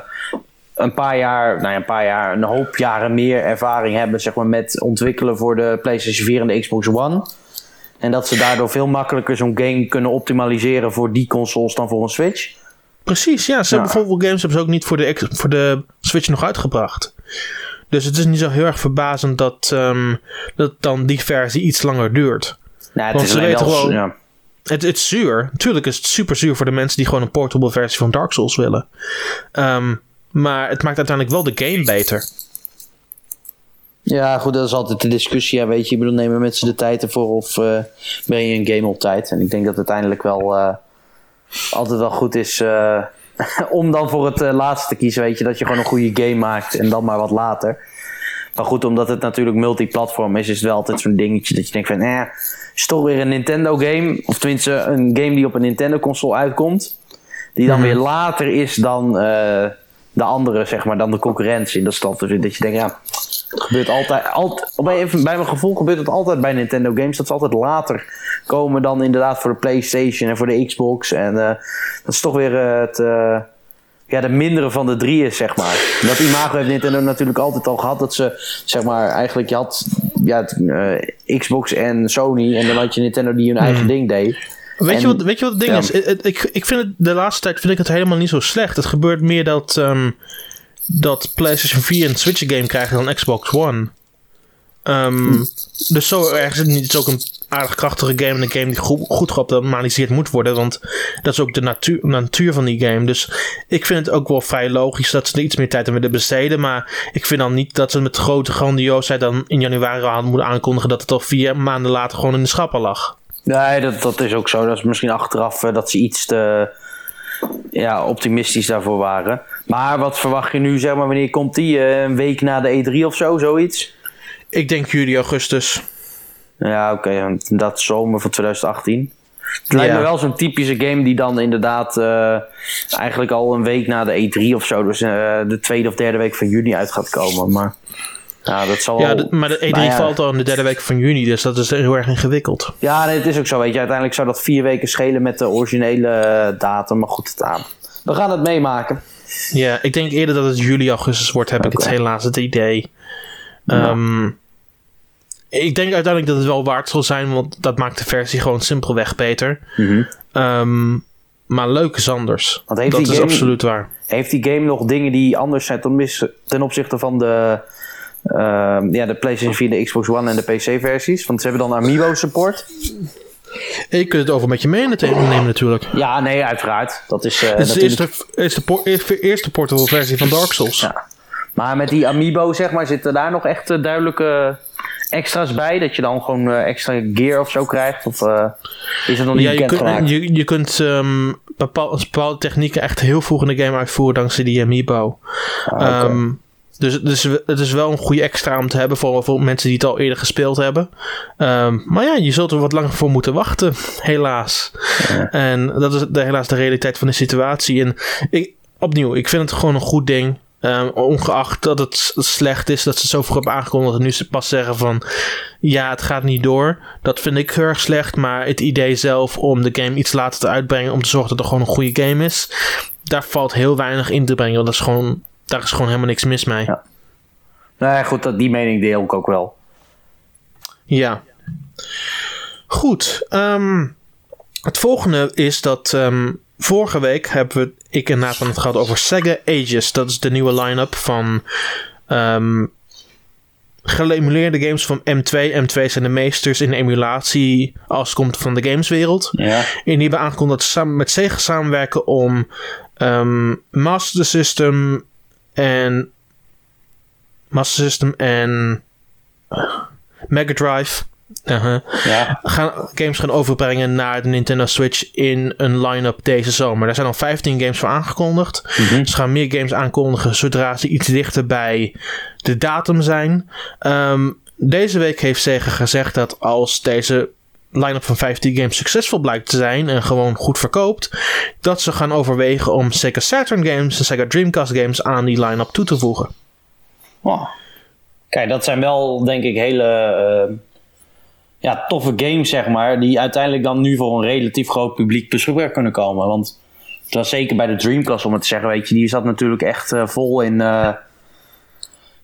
een paar jaar, nou ja, een paar jaar, een hoop jaren meer ervaring hebben zeg maar, met ontwikkelen voor de PlayStation 4 en de Xbox One. En dat ze daardoor veel makkelijker zo'n game kunnen optimaliseren voor die consoles dan voor een Switch. Precies, ja. Ze hebben bijvoorbeeld games hebben ze ook niet voor de, voor de Switch nog uitgebracht. Dus het is niet zo heel erg verbazend dat, um, dat dan die versie iets langer duurt. Nou, het Want is ze weten gewoon. Ja. Het, het is zuur. Natuurlijk is het super zuur voor de mensen die gewoon een portable versie van Dark Souls willen. Um, maar het maakt uiteindelijk wel de game beter. Ja, goed, dat is altijd de discussie. Ja, weet je, ik bedoel, nemen mensen de tijd ervoor of uh, ben je een game op tijd? En ik denk dat uiteindelijk wel uh, altijd wel goed is uh, om dan voor het laatste te kiezen. Weet je, dat je gewoon een goede game maakt en dan maar wat later. Maar goed, omdat het natuurlijk multiplatform is, is het wel altijd zo'n dingetje dat je denkt van, eh, is toch weer een Nintendo game. Of tenminste, een game die op een Nintendo console uitkomt. Die dan mhm. weer later is dan de andere, zeg maar, dan de concurrentie. Dat is dan dat je denkt, ja, het gebeurt altijd, bij, bij mijn gevoel gebeurt het altijd bij Nintendo games, dat ze altijd later komen dan inderdaad voor de PlayStation en voor de Xbox. En uh, dat is toch weer uh, het, uh, ja, de mindere van de drieën, zeg maar. Dat imago heeft Nintendo natuurlijk altijd al gehad, dat ze, zeg maar, eigenlijk, je had ja, Xbox en Sony en dan had je Nintendo die hun eigen hmm. ding deed. Weet, je wat, weet je wat het ding is? Ik, ik vind het de laatste tijd vind ik het helemaal niet zo slecht. Het gebeurt meer dat, um, dat PlayStation 4 een Switch game krijgen dan Xbox One. Um, Dus zo erg is het niet. Het is ook een aardig krachtige game. En een game die goed, goed geoptimaliseerd moet worden. Want dat is ook de natuur, natuur van die game. Dus ik vind het ook wel vrij logisch dat ze er iets meer tijd aan willen besteden. Maar ik vind dan niet dat ze met grote grandioosheid dan in januari al moeten aankondigen dat het al vier maanden later gewoon in de schappen lag. Nee, dat, dat is ook zo. Dat is misschien achteraf uh, dat ze iets te ja, optimistisch daarvoor waren. Maar wat verwacht je nu, zeg maar, wanneer komt die? Uh, een week na de E3 of zo, zoiets? Ik denk juli, augustus. Ja, oké. Okay, dat zomer van 2018. Het lijkt me wel zo'n typische game die dan inderdaad uh, eigenlijk al een week na de E3 of zo, dus uh, de tweede of derde week van juni uit gaat komen. Maar ja, dat zal ja, maar de E3 valt al in de derde week van juni, dus dat is heel erg ingewikkeld. Ja, nee, het is ook zo, weet je. Uiteindelijk zou dat vier weken schelen met de originele eh, datum, maar goed, het aan. We gaan het meemaken. Ja, ik denk eerder dat het juli, augustus wordt, heb ik het helaas het idee. Ehm, ik denk uiteindelijk dat het wel waard zal zijn, want dat maakt de versie gewoon simpelweg beter. Mhm. Ehm, maar leuk is anders. Want heeft dat die is game- absoluut waar. Heeft die game nog dingen die anders zijn ten, opzichte van de, ja, de PlayStation 4, de Xbox One en de PC-versies? Want ze hebben dan Amiibo support. En je kunt het over met je mee nemen natuurlijk. Ja, nee, uiteraard. Dat is, eh, is de eerste, eerste, por- eerste, eerste portable versie van Dark Souls. Ja. Maar met die Amiibo, zeg maar, zitten daar nog echt eh, duidelijke extra's bij? Dat je dan gewoon eh, extra gear of zo krijgt? Of is het nog niet Ja, je, kunt, gemaakt? je, je kunt ehm, bepaalde, bepaalde technieken echt heel vroeg in de game uitvoeren dankzij die amiibo. Ah. Ehm, dus, dus het is wel een goede extra om te hebben voor, voor mensen die het al eerder gespeeld hebben. Ehm, maar ja, je zult er wat langer voor moeten wachten, helaas. En dat is de, helaas de realiteit van de situatie. En ik, opnieuw, ik vind het gewoon een goed ding. Ehm, ongeacht dat het slecht is dat ze het zo vroeg hebben aangekondigd. En nu ze pas zeggen van ja, het gaat niet door. Dat vind ik heel erg slecht. Maar het idee zelf om de game iets later te uitbrengen. Om te zorgen dat het gewoon een goede game is. Daar valt heel weinig in te brengen. Want dat is gewoon, daar is gewoon helemaal niks mis mee. Ja. Nee, goed, dat, die mening deel ik ook wel. Ja. Goed. ehm, het volgende is dat ehm, vorige week hebben we, ik en Nathan het gehad over Sega Ages. Dat is de nieuwe line-up van geëmuleerde games van M2. M2 zijn de meesters in emulatie als het komt van de gameswereld. Ja. En die hebben aangekondigd dat ze samen met Sega samenwerken om Master System en Master System en eh, Mega Drive uh-huh, Ja. gaan, games gaan overbrengen naar de Nintendo Switch in een line-up deze zomer. Daar zijn al 15 games voor aangekondigd. Mhm. Ze gaan meer games aankondigen zodra ze iets dichter bij de datum zijn. Ehm, deze week heeft Sega gezegd dat als deze line-up van 15 games succesvol blijkt te zijn en gewoon goed verkoopt, dat ze gaan overwegen om Sega Saturn games en Sega Dreamcast games aan die line-up toe te voegen. Kijk, dat zijn wel, denk ik, hele eh, ja, toffe games, zeg maar. Die uiteindelijk dan nu voor een relatief groot publiek beschikbaar kunnen komen. Want het was zeker bij de Dreamcast, om het te zeggen, weet je, die zat natuurlijk echt eh, vol in. eh,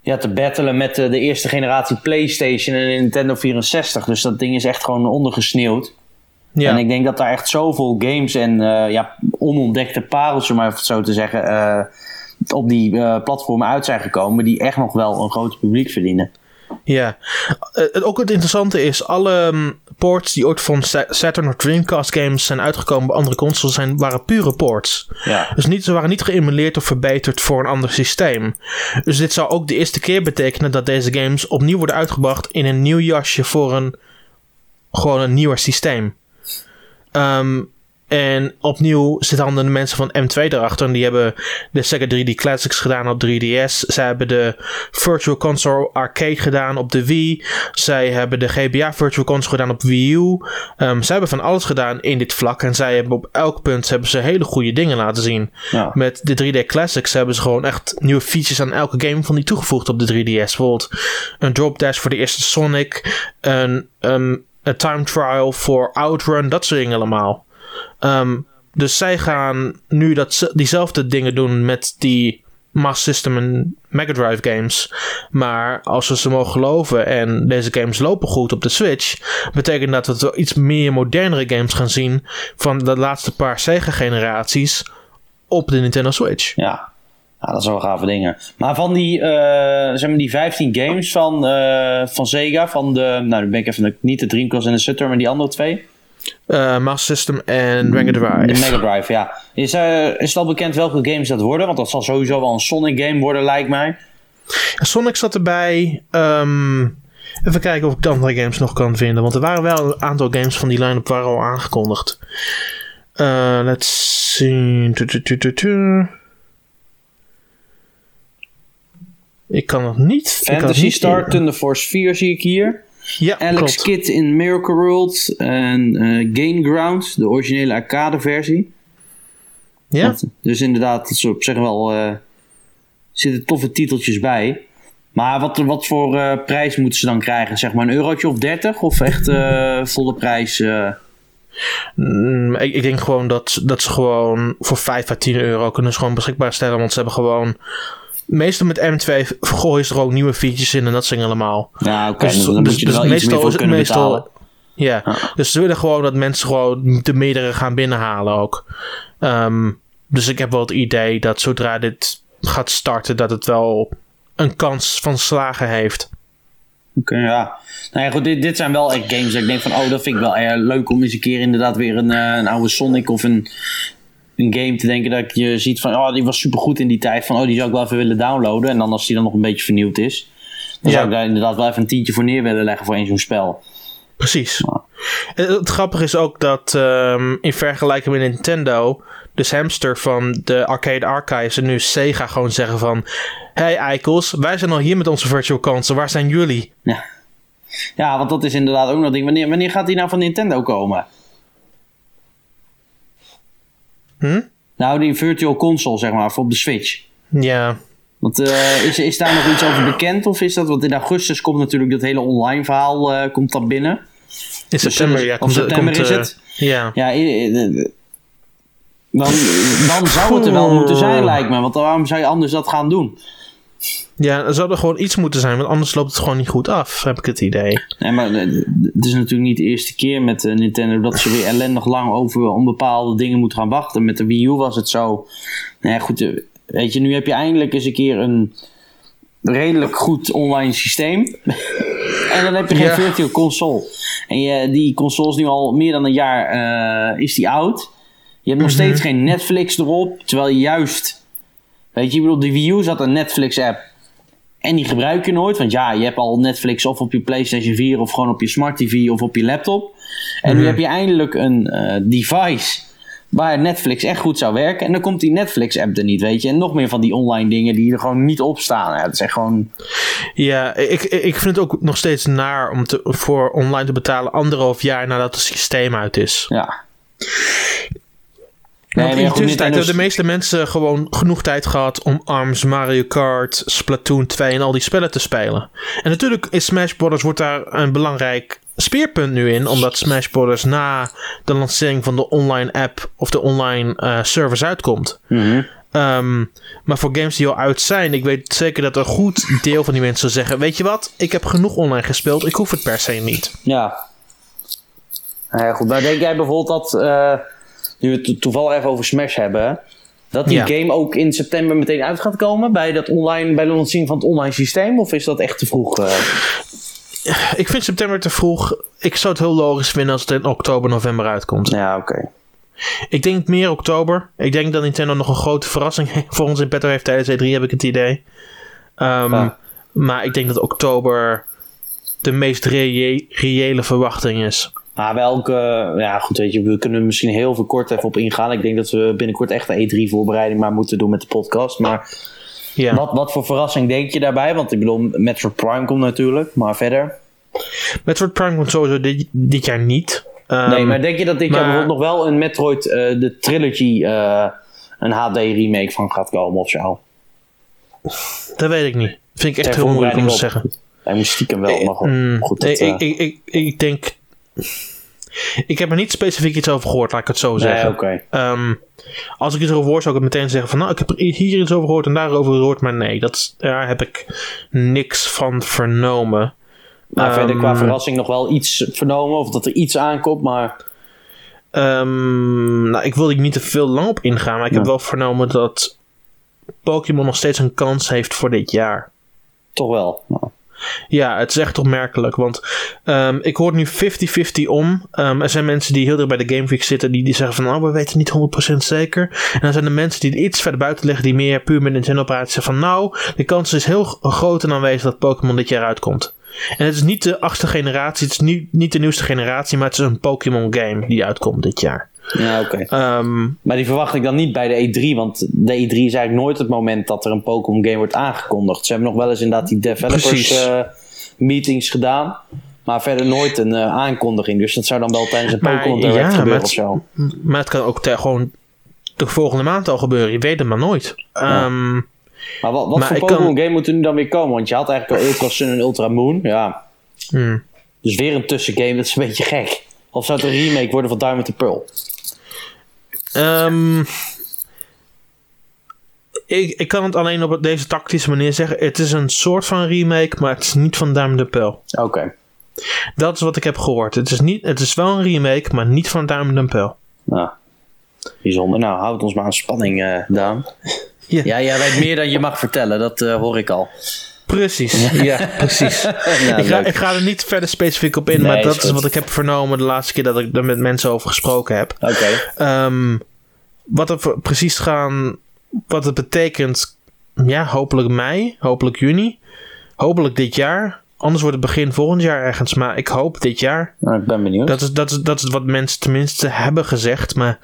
ja, te battelen met eh, de eerste generatie PlayStation en Nintendo 64. Dus dat ding is echt gewoon ondergesneeuwd. Ja, En ik denk dat daar echt zoveel games en eh, ja, onontdekte parels, om maar even het zo te zeggen, eh, op die platformen uit zijn gekomen. Die echt nog wel een groot publiek verdienen. ja. Ook het interessante is, alle mm, ports die ooit van Sa- Saturn of Dreamcast games zijn uitgekomen bij andere consoles zijn, waren pure ports. Ja, Dus niet, ze waren niet geëmuleerd of verbeterd voor een ander systeem. Dus dit zou ook de eerste keer betekenen dat deze games opnieuw worden uitgebracht in een nieuw jasje voor een gewoon een nieuwer systeem. Ehm, en opnieuw zitten dan de mensen van M2 erachter. En die hebben de Sega 3D Classics gedaan op 3DS. Zij hebben de Virtual Console Arcade gedaan op de Wii. Zij hebben de GBA Virtual Console gedaan op Wii U. Ehm, zij hebben van alles gedaan in dit vlak. En zij hebben op elk punt hebben ze hele goede dingen laten zien. ja. Met de 3D Classics hebben ze gewoon echt nieuwe features aan elke game van die toegevoegd op de 3DS. Bijvoorbeeld een drop dash voor de eerste Sonic. Een, ehm, een time trial voor Outrun. Dat soort dingen allemaal. Ehm, dus zij gaan nu dat, diezelfde dingen doen met die Master System en Mega Drive games. Maar als we ze mogen geloven en deze games lopen goed op de Switch, betekent dat we iets meer modernere games gaan zien van de laatste paar Sega-generaties op de Nintendo Switch. Ja. Ja, dat zijn wel gave dingen. Maar van die, eh, zeg die 15 games van, eh, van Sega, van de, nou dan ben ik even, niet de Dreamcast en de Saturn, maar die andere twee. Eh, Master System en Mega Drive. De Mega Drive, ja. Is, eh, is het al bekend welke games dat worden? Want dat zal sowieso wel een Sonic game worden, lijkt mij. Sonic zat erbij. Ehm, even kijken of ik de andere games nog kan vinden. Want er waren wel een aantal games van die line-up waren al aangekondigd. Eh, let's see. Tu, tu, tu, tu, tu. Ik kan het niet. Fantasy Star. Thunder Force 4 zie ik hier. Ja, Alex klopt. Kidd in Miracle World en eh Gain Ground, de originele arcade versie. Ja? Dat- dus inderdaad, dat op zich wel. eh zitten toffe titeltjes bij. Maar wat, wat voor eh, prijs moeten ze dan krijgen? Zeg maar een eurotje of 30 of echt eh, volle prijs? eh? Mm, ik, ik denk gewoon dat, dat ze gewoon voor 5 à 10 euro kunnen ze gewoon beschikbaar stellen. Want ze hebben gewoon meestal met M2 gooien ze er ook nieuwe features in en dat zijn allemaal. Ja, oké. Dus, dan, moet je er wel iets meer voor kunnen meestal, betalen. Ja, dus ze willen gewoon dat mensen gewoon de meerdere gaan binnenhalen ook. Um, dus ik heb wel het idee dat zodra dit gaat starten, dat het wel een kans van slagen heeft. Oké, ja. Nou ja, goed, dit, dit zijn wel echt games. Ik denk van, oh, dat vind ik wel erg leuk om eens een keer inderdaad weer een, uh, een oude Sonic of een, een game te denken dat je ziet van, oh, die was supergoed in die tijd. Van, oh, die zou ik wel even willen downloaden. En dan als die dan nog een beetje vernieuwd is, dan zou ik daar inderdaad wel even een tientje voor neer willen leggen voor een zo'n spel. Precies. Het grappige is ook dat um, in vergelijking met Nintendo, de hamster van de Arcade Archives en nu Sega gewoon zeggen van... Hey eikels, wij zijn al hier met onze virtual console, waar zijn jullie? Ja, ja want dat is inderdaad ook nog ding. Wanneer, wanneer gaat die nou van Nintendo komen? Hm? Nou, die virtual console, zeg maar, voor op de Switch. Ja. Want uh, is, is daar nog iets over bekend? Of is dat, want in augustus komt natuurlijk dat hele online verhaal uh, komt dat binnen. In september, dus, ja. Of september komt, is het? Ja. Ja, dan, dan zou het er wel moeten zijn, lijkt me. Want waarom zou je anders dat gaan doen? Ja, er zou er gewoon iets moeten zijn, want anders loopt het gewoon niet goed af, heb ik het idee. Nee, maar het is natuurlijk niet de eerste keer met uh, Nintendo dat ze weer ellendig lang over om bepaalde dingen moeten gaan wachten. Met de Wii U was het zo. Nou ja, goed, weet je, nu heb je eindelijk eens een keer een redelijk goed online systeem. en dan heb je geen ja. virtual console. En je, die console is nu al meer dan een jaar uh, is die oud. Je hebt nog mhm. steeds geen Netflix erop. Terwijl je juist. Weet je, ik bedoel, de Wii U zat een Netflix-app. En die gebruik je nooit. Want ja, je hebt al Netflix of op je PlayStation 4 of gewoon op je Smart TV of op je laptop. En nu mhm. heb je eindelijk een uh, device waar Netflix echt goed zou werken. En dan komt die Netflix-app er niet, weet je. En nog meer van die online dingen die er gewoon niet op staan. Ja, dat is echt gewoon... Ja, ik, ik vind het ook nog steeds naar om te, voor online te betalen anderhalf jaar nadat het systeem uit is. Ja. Want in de tussentijd hebben de meeste mensen gewoon genoeg tijd gehad om ARMS, Mario Kart, Splatoon 2 en al die spellen te spelen. En natuurlijk is Smash Bros. wordt daar een belangrijk speerpunt nu in, omdat Smash Bros. na de lancering van de online app of de online uh, service uitkomt. Mm maar voor games die al uit zijn, ik weet zeker dat een goed deel van die mensen zeggen: Weet je wat, ik heb genoeg online gespeeld, ik hoef het per se niet. Ja. Nou ja, goed, maar denk jij bijvoorbeeld dat. Uh nu we het toevallig even over Smash hebben, dat die game ook in september meteen uit gaat komen bij, dat online, bij de lancering van het online systeem? Of is dat echt te vroeg? Uh? Ik vind september te vroeg. Ik zou het heel logisch vinden als het in oktober, november uitkomt. Ja, oké. Ik denk meer oktober. Ik denk dat Nintendo nog een grote verrassing voor ons in petto heeft tijdens E3, heb ik het idee. Um, Maar ik denk dat oktober de meest reële verwachting is. Maar welke, ja goed, weet je, we kunnen misschien heel veel kort even op ingaan. Ik denk dat we binnenkort echt de E3-voorbereiding maar moeten doen met de podcast. Maar ja. wat, wat voor verrassing denk je daarbij? Want ik bedoel, Metroid Prime komt natuurlijk, maar verder. Metroid Prime komt sowieso dit, dit jaar niet. Um, nee, maar denk je dat dit jaar bijvoorbeeld nog wel een Metroid, uh, de Trilogy, uh, een HD-remake van gaat komen of zo? Dat weet ik niet. Vind ik echt heel moeilijk om te zeggen. Hij moest stiekem wel, maar mm, goed. Dat, ik, ik, ik, ik denk ik heb er niet specifiek iets over gehoord, laat ik het zo zeggen. Nee, um, als ik iets erover hoor, zou ik het meteen zeggen van... nou, ik heb er hier iets over gehoord en daarover gehoord. Maar nee, dat, daar heb ik niks van vernomen. Maar um, verder qua verrassing nog wel iets vernomen? Of dat er iets aankomt, maar... Um, nou, ik wil er niet te veel lang op ingaan. Maar ik heb wel vernomen dat Pokémon nog steeds een kans heeft voor dit jaar. Toch wel? Nou. Ja, het is echt opmerkelijk. Want um, ik hoor nu 50-50 om. Um, er zijn mensen die heel erg bij de Game Freak zitten. Die, die zeggen van, nou, we weten niet 100% zeker. En dan zijn er mensen die iets verder buiten liggen. Die meer puur met Nintendo praten. Zeggen van, nou, de kans is heel groot en aanwezig dat Pokémon dit jaar uitkomt. En het is niet de achtste generatie. Het is niet, niet de nieuwste generatie. Maar het is een Pokémon game die uitkomt dit jaar. Ja, oké. Okay. Um, maar die verwacht ik dan niet bij de E3, want de E3 is eigenlijk nooit het moment dat er een Pokémon game wordt aangekondigd. Ze hebben nog wel eens inderdaad die developers uh, meetings gedaan, maar verder nooit een uh, aankondiging. Dus dat zou dan wel tijdens een Pokémon Direct ja, gebeuren of zo. Maar het kan ook gewoon de volgende maand al gebeuren, je weet het maar nooit. Ja. Um, maar wat, wat maar voor Pokémon kan... game moet er nu dan weer komen? Want je had eigenlijk al Ultra Sun en Ultra Moon, ja. Hmm. Dus weer een tussengame, dat is een beetje gek. Of zou het een remake worden van Diamond and Pearl? Um, ik, ik kan het alleen op deze tactische manier zeggen. Het is een soort van remake, maar het is niet van Duim de Pel. Oké. Dat is wat ik heb gehoord. Het is, niet, het is wel een remake, maar niet van Duim de Pel. Nou, bijzonder. Nou, houd ons maar aan spanning, uh, Daan. Ja. ja, jij weet meer dan je mag vertellen. Dat uh, hoor ik al. Precies, ja, precies. ik, ga, ik, ga, er niet verder specifiek op in, maar dat is, wat ik heb vernomen de laatste keer dat ik er met mensen over gesproken heb. Oké. Um, wat er precies gaan, wat het betekent, ja, hopelijk mei, hopelijk juni, hopelijk dit jaar. Anders wordt het begin volgend jaar ergens, maar ik hoop dit jaar. Nou, ik ben benieuwd. Dat is, dat, is, dat is wat mensen tenminste hebben gezegd, maar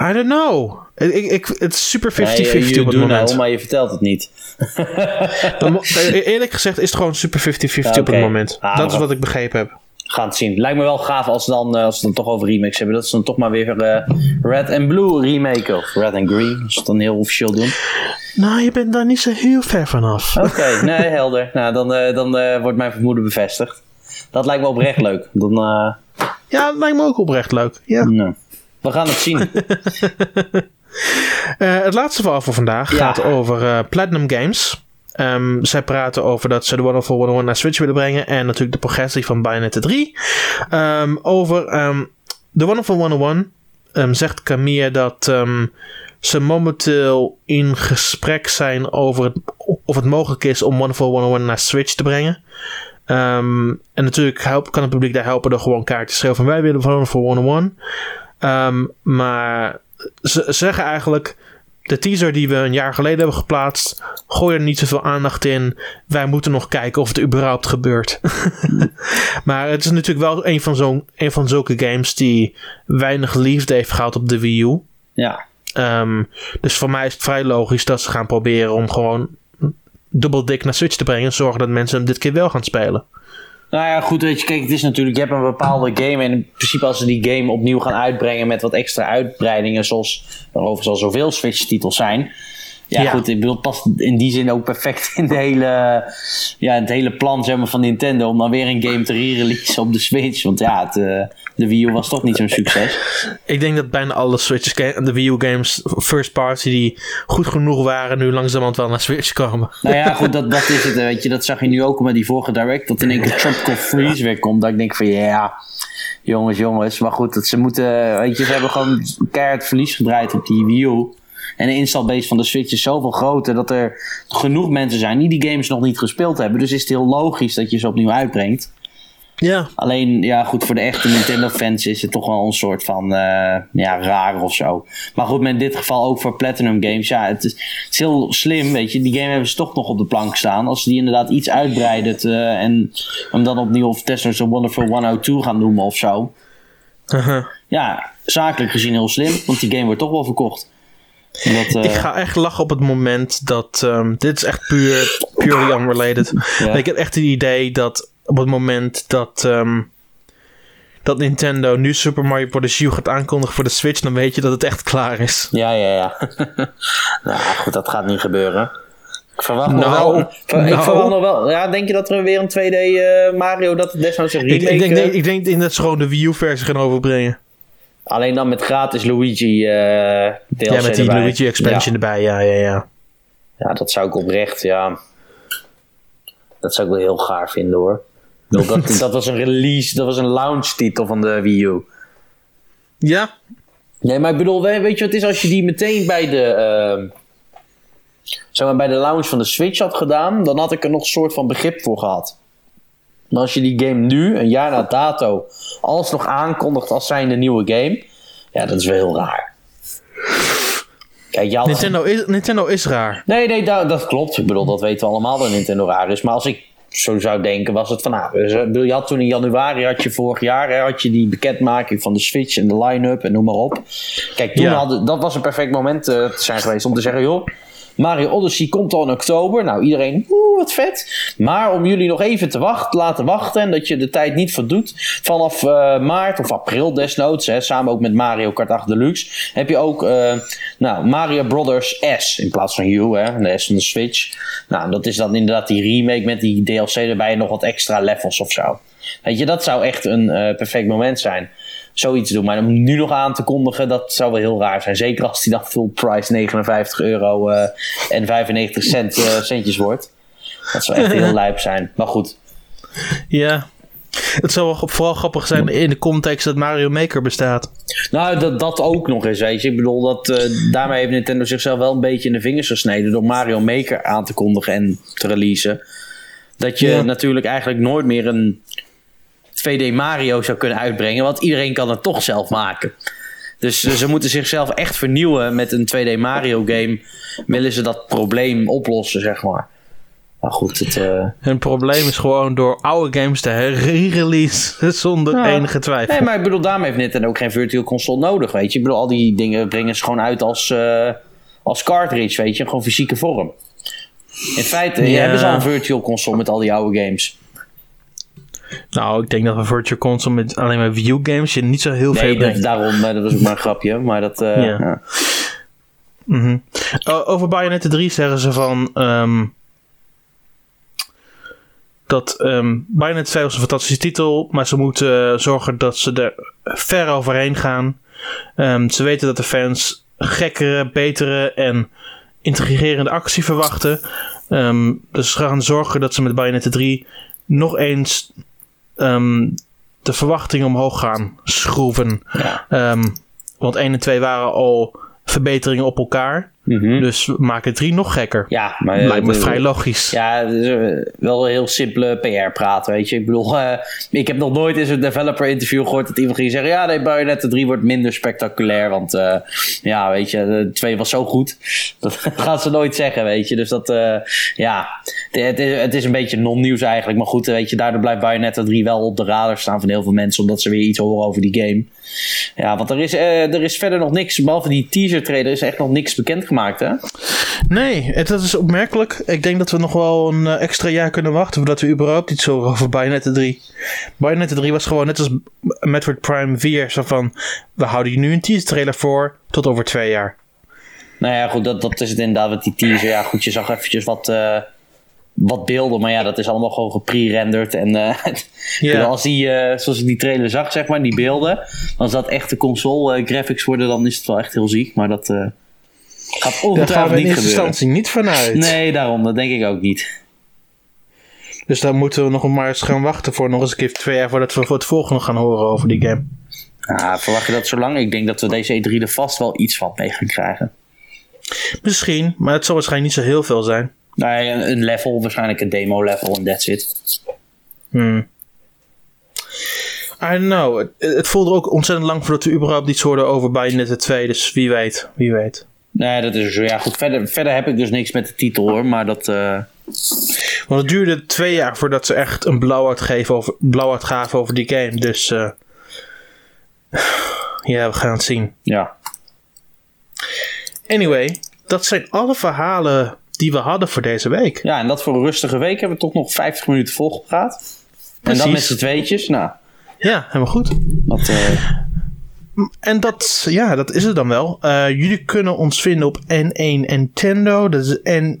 I don't know. Ik, ik, het is super 50-50 nee, op het moment. Nou, maar je vertelt het niet. E- eerlijk gezegd is het gewoon super 50-50 op het moment. Ah, dat is wat ik begrepen heb. Gaan het zien. Lijkt me wel gaaf als, dan, eh, als we het dan toch over remakes hebben. Dat ze dan toch maar weer uh, Red and Blue remake of Red and Green. Als ze het dan heel officieel doen. Nou, je bent daar niet zo heel ver vanaf. Oké, nee, helder. Nou, dan, uh, dan wordt mijn vermoeden bevestigd. Dat lijkt me oprecht leuk. Dan, Ja, dat lijkt me ook oprecht leuk. Ja. Nou, we gaan het zien. het laatste verhaal voor vandaag gaat over Platinum Games. Um, zij praten over dat ze de Wonderful 101 naar Switch willen brengen. En natuurlijk de progressie van Bayonetta 3. Um, over um, de Wonderful 101 zegt Camille dat ze momenteel in gesprek zijn over het, of het mogelijk is om Wonderful 101 naar Switch te brengen. en natuurlijk help, kan het publiek daar helpen door gewoon kaartjes te schrijven van wij willen Wonderful 101. Maar ze zeggen eigenlijk de teaser die we een jaar geleden hebben geplaatst, gooi er niet zoveel aandacht in. Wij moeten nog kijken of het überhaupt gebeurt. maar het is natuurlijk wel een van, zo'n, een van zulke games die weinig liefde heeft gehad op de Wii U. Ja. Um, dus voor mij is het vrij logisch dat ze gaan proberen om gewoon dubbel dik naar Switch te brengen. En zorgen dat mensen hem dit keer wel gaan spelen. Nou ja, goed, weet je, kijk, het is natuurlijk, je hebt een bepaalde game en in principe als ze die game opnieuw gaan uitbrengen met wat extra uitbreidingen, zoals er overigens al zoveel Switch-titels zijn, ja, goed, ik bedoel, het past in die zin ook perfect in, de hele, ja, het hele plan zeg maar, van Nintendo om dan weer een game te re-releasen op de Switch. Want ja, het, uh, de Wii U was toch niet zo'n succes. Ik denk dat bijna alle Switches, de Wii U games, first party die goed genoeg waren, nu langzamerhand wel naar Switch komen. Nou ja, goed, dat, dat is het. Weet je, dat zag je nu ook met die vorige Direct, dat in één keer Tropical Freeze weer komt. Dat ik denk van, ja, yeah, jongens, jongens. Maar goed, dat ze moeten, weet je, ze hebben gewoon keihard verlies gedraaid op die Wii U. En de installbase van de Switch is zoveel groter dat er genoeg mensen zijn die die games nog niet gespeeld hebben. Dus is het heel logisch dat je ze opnieuw uitbrengt. Ja. Alleen, ja, goed, voor de echte Nintendo-fans is het toch wel een soort van, uh, ja, raar of zo. Maar goed, met in dit geval ook voor Platinum Games, ja, het is, het is, heel slim, weet je. Die game hebben ze toch nog op de plank staan. Als ze die inderdaad iets uitbreiden uh, en hem dan opnieuw of Tesla Wonderful 102 gaan noemen of zo. Uh -huh. Ja, zakelijk gezien heel slim, want die game wordt toch wel verkocht. Dat, uh... Ik ga echt lachen op het moment dat. Um, dit is echt puur purely unrelated. ja. Ik heb echt het idee dat op het moment dat. Um, dat Nintendo nu Super Mario Bros. U gaat aankondigen voor de Switch, dan weet je dat het echt klaar is. Ja, ja, ja. nou goed, dat gaat niet gebeuren. Ik verwacht nog nou, wel. Nou. Ik verwacht nog wel. Ja, denk je dat er weer een 2D uh, eh, Mario dat desnoods een remake... Ik, ik denk, nee, ik denk dat ze gewoon de Wii U versie gaan overbrengen. Alleen dan met gratis Luigi uh, eh, DLC Ja, met die Luigi expansion erbij, ja, ja, ja. Ja, dat zou ik oprecht, ja. Dat zou ik wel heel gaar vinden hoor. Dat, dat was een release, dat was een launch titel van de Wii U. Ja. Nee, maar ik bedoel, weet je wat het is als je die meteen bij de... Uh, zeg maar, bij de launch van de Switch had gedaan, dan had ik er nog een soort van begrip voor gehad. Maar als je die game nu, een jaar na dato, alsnog aankondigt als zijnde nieuwe game, ja, dat is wel heel raar. Kijk, had... Nintendo, is, Nintendo is raar. Nee, nee, dat, dat klopt. Ik bedoel, dat weten we allemaal dat Nintendo raar is. Maar als ik zo zou denken, was het van... Nou, je had toen in januari, had je vorig jaar, hè, had je die bekendmaking van de Switch en de line-up en noem maar op. Kijk, toen hadden, dat was een perfect moment uh, te zijn geweest om te zeggen, joh Mario Odyssey komt al in oktober. Nou, iedereen, oeh, wat vet. Maar om jullie nog even te wachten, laten wachten en dat je de tijd niet verdoet. Vanaf uh, maart of april desnoods, hè, samen ook met Mario Kart 8 Deluxe, heb je ook uh, nou, Mario Brothers S in plaats van U, hè, de S van de Switch. Nou, dat is dan inderdaad die remake met die DLC erbij en nog wat extra levels of zo. Weet je, dat zou echt een uh, perfect moment zijn. Zoiets doen. Maar om nu nog aan te kondigen, dat zou wel heel raar zijn. Zeker als die dan full price 59 euro en 95 cent, centjes wordt. Dat zou echt heel lijp zijn. Maar goed. Ja, het zou vooral grappig zijn in de context dat Mario Maker bestaat. Nou, dat, dat ook nog eens, weet je. Ik bedoel, dat, uh, daarmee heeft Nintendo zichzelf wel een beetje in de vingers gesneden... door Mario Maker aan te kondigen en te releasen. Dat je natuurlijk eigenlijk nooit meer een 2D Mario zou kunnen uitbrengen... want iedereen kan het toch zelf maken. Dus ze moeten zichzelf echt vernieuwen met een 2D Mario game... willen ze dat probleem oplossen, zeg maar. Maar goed, het... Uh... Hun probleem is gewoon door oude games te re-release zonder enige twijfel. Nee, maar ik bedoel, daarmee heeft Nintendo ook geen virtual console nodig, weet je. Ik bedoel, al die dingen brengen ze gewoon uit als, uh, als cartridge, weet je. Gewoon fysieke vorm. In feite, ja. hebben ze al een virtual console met al die oude games. Nou, ik denk dat een virtual console met alleen maar view games je niet zo heel nee, veel brengt. daarom, dat was ook maar een grapje. Maar dat... Uh, ja. ja. Mm -hmm. over Bayonetta 3 zeggen ze van... Um, dat um, Bayonetta 2 was een fantastische titel, maar ze moeten uh, zorgen dat ze er ver overheen gaan. Um, ze weten dat de fans gekkere, betere en intrigerende actie verwachten. Um, dus ze gaan zorgen dat ze met Bayonetta 3 nog eens de verwachtingen omhoog gaan schroeven. Ja. want 1 en 2 waren al verbeteringen op elkaar. Mhm. Dus we maken drie nog gekker. Ja, maar lijkt me vrij logisch. Ja, is wel een heel simpele PR-praat, weet je. Ik bedoel, uh, ik heb nog nooit in een developer-interview gehoord dat iemand ging zeggen: Ja, nee, Bayonetta 3 wordt minder spectaculair. Want uh, ja, weet je, de 2 was zo goed. Dat gaan ze nooit zeggen, weet je. Dus dat, uh, ja, het is, het is een beetje non-nieuws eigenlijk. Maar goed, weet je, daardoor blijft Bayonetta 3 wel op de radar staan van heel veel mensen, omdat ze weer iets horen over die game. Ja, want er is, er is verder nog niks, behalve die teaser-trailer, is echt nog niks bekend gemaakt gemaakt, hè? Nee, dat is opmerkelijk. Ik denk dat we nog wel een eh, extra jaar kunnen wachten voordat we überhaupt iets horen over Bayonetta 3. Bayonetta 3 was gewoon net als Metroid Prime 4, zo van, we houden je nu een teaser trailer voor tot over twee jaar. Nou ja, goed, dat, dat is het inderdaad met die teaser. Ja, goed, je zag eventjes wat... Uh wat beelden, maar ja, dat is allemaal gewoon gepre-renderd. En uh, als die, uh, zoals ik die trailer zag, zeg maar, die beelden, als dat echte console graphics worden, dan is het wel echt heel ziek. Maar dat, Gaat ongetwijfeld Daar gaan we in eerste instantie niet vanuit. Nee, daarom. Dat denk ik ook niet. Dus dan moeten we nog maar eens gaan wachten voor nog eens een keer twee jaar voordat we voor het volgende gaan horen over die game. Ja, verwacht je dat zo lang? Ik denk dat we deze E3 er vast wel iets van mee gaan krijgen. Misschien, maar het zal waarschijnlijk niet zo heel veel zijn. Nee, een level, waarschijnlijk een demo level en that's it. Hmm. I don't know. Het, voelde ook ontzettend lang voordat we überhaupt iets hoorden over Bayonetta 2. Dus wie weet, wie weet. Nee, dat is zo. Ja, goed. Verder, verder heb ik dus niks met de titel hoor. Maar dat. Uh... Want het duurde twee jaar voordat ze echt een blauw geven over, blauw gaven over die game. Dus. Uh... ja, we gaan het zien. Ja. Anyway, dat zijn alle verhalen die we hadden voor deze week. Ja, en dat voor een rustige week hebben we toch nog 50 minuten volgepraat. En dan met z'n tweetjes. Nou. Ja, helemaal goed. Dat, uh... En dat, ja, dat is het dan wel. Uh, jullie kunnen ons vinden op N1 Nintendo. Dat is N1NTNDO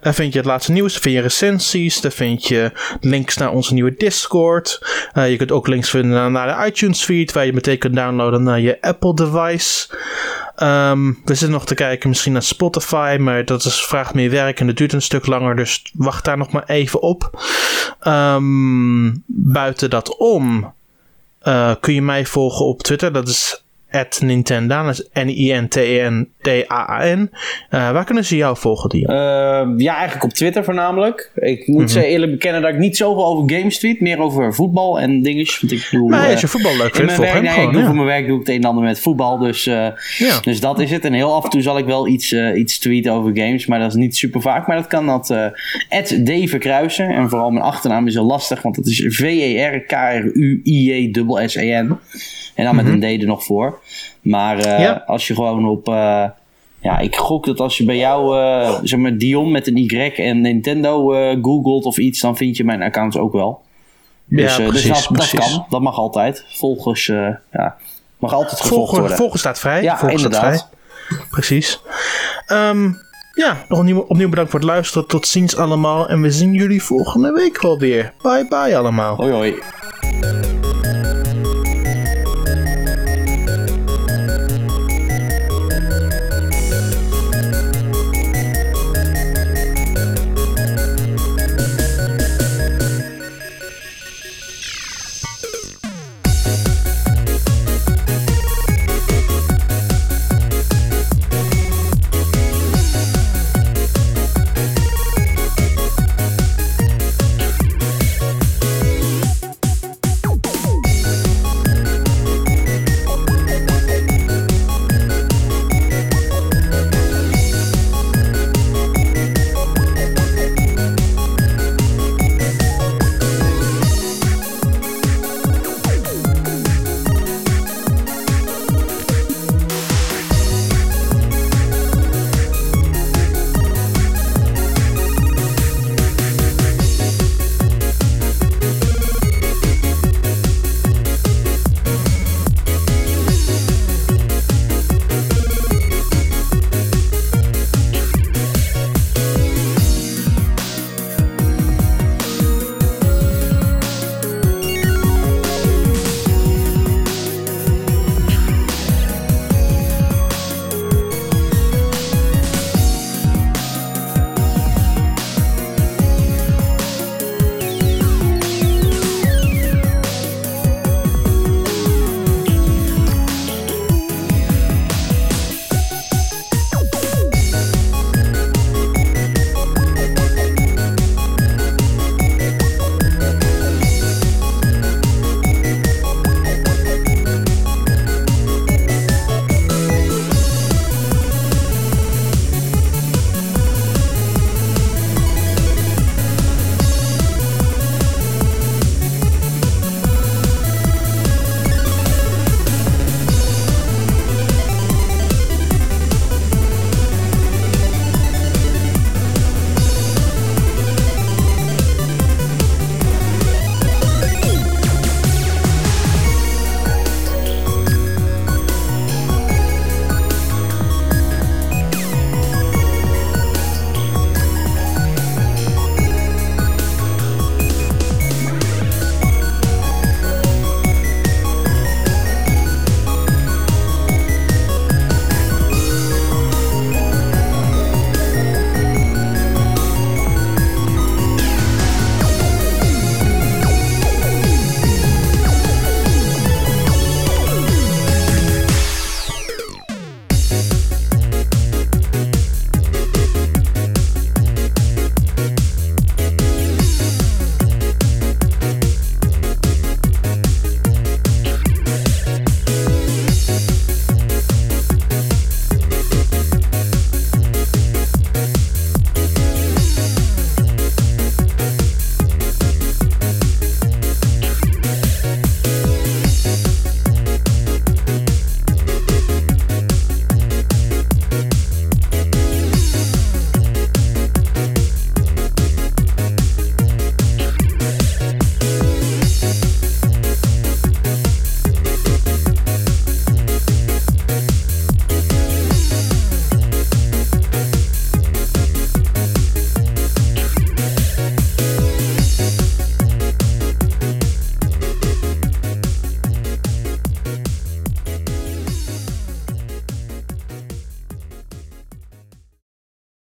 Daar vind je het laatste nieuws, daar vind je recensies, daar vind je links naar onze nieuwe Discord. Uh, je kunt ook links vinden naar de iTunes feed, waar je meteen kunt downloaden naar je Apple device. Um, we zitten nog te kijken misschien naar Spotify, maar dat is, vraagt meer werk en dat duurt een stuk langer, dus wacht daar nog maar even op. Um, buiten dat om uh, kun je mij volgen op Twitter, dat is at Nintendo. Dat is N-I-N-T-N-D-A-A-N. Uh, waar kunnen ze jou volgen, Dion? Uh, ja, eigenlijk op Twitter voornamelijk. Ik moet mm -hmm. eerlijk bekennen dat ik niet zoveel over games tweet. Meer over voetbal en dingetjes. Want ik bedoel, nee, als je voetbal leuk vindt, nee, gewoon, ik doe Voor mijn werk doe ik het een en ander met voetbal. Dus, uh, ja. dus dat is het. En heel af en toe zal ik wel iets, iets tweeten over games. Maar dat is niet super vaak. Maar dat kan dat at Dave Kruisen. En vooral mijn achternaam is heel lastig. Want dat is V-E-R-K-R-U-I-J-S-E-N. En dan met mm -hmm. een D er nog voor. Maar ja. als je gewoon op. Uh, ja, ik gok dat als je bij jou, uh, zeg maar, Dion met een Y en Nintendo googelt of iets, dan vind je mijn accounts ook wel. Dus, ja, precies, dus dat, precies. dat, kan, dat mag altijd. Volgens, ja, mag altijd gevolgd worden. Volgens staat vrij. Ja, volgens inderdaad. Vrij. Precies. Um, Ja, nog opnieuw, opnieuw bedankt voor het luisteren. Tot ziens allemaal. En we zien jullie volgende week wel weer. Bye bye allemaal. Hoi hoi.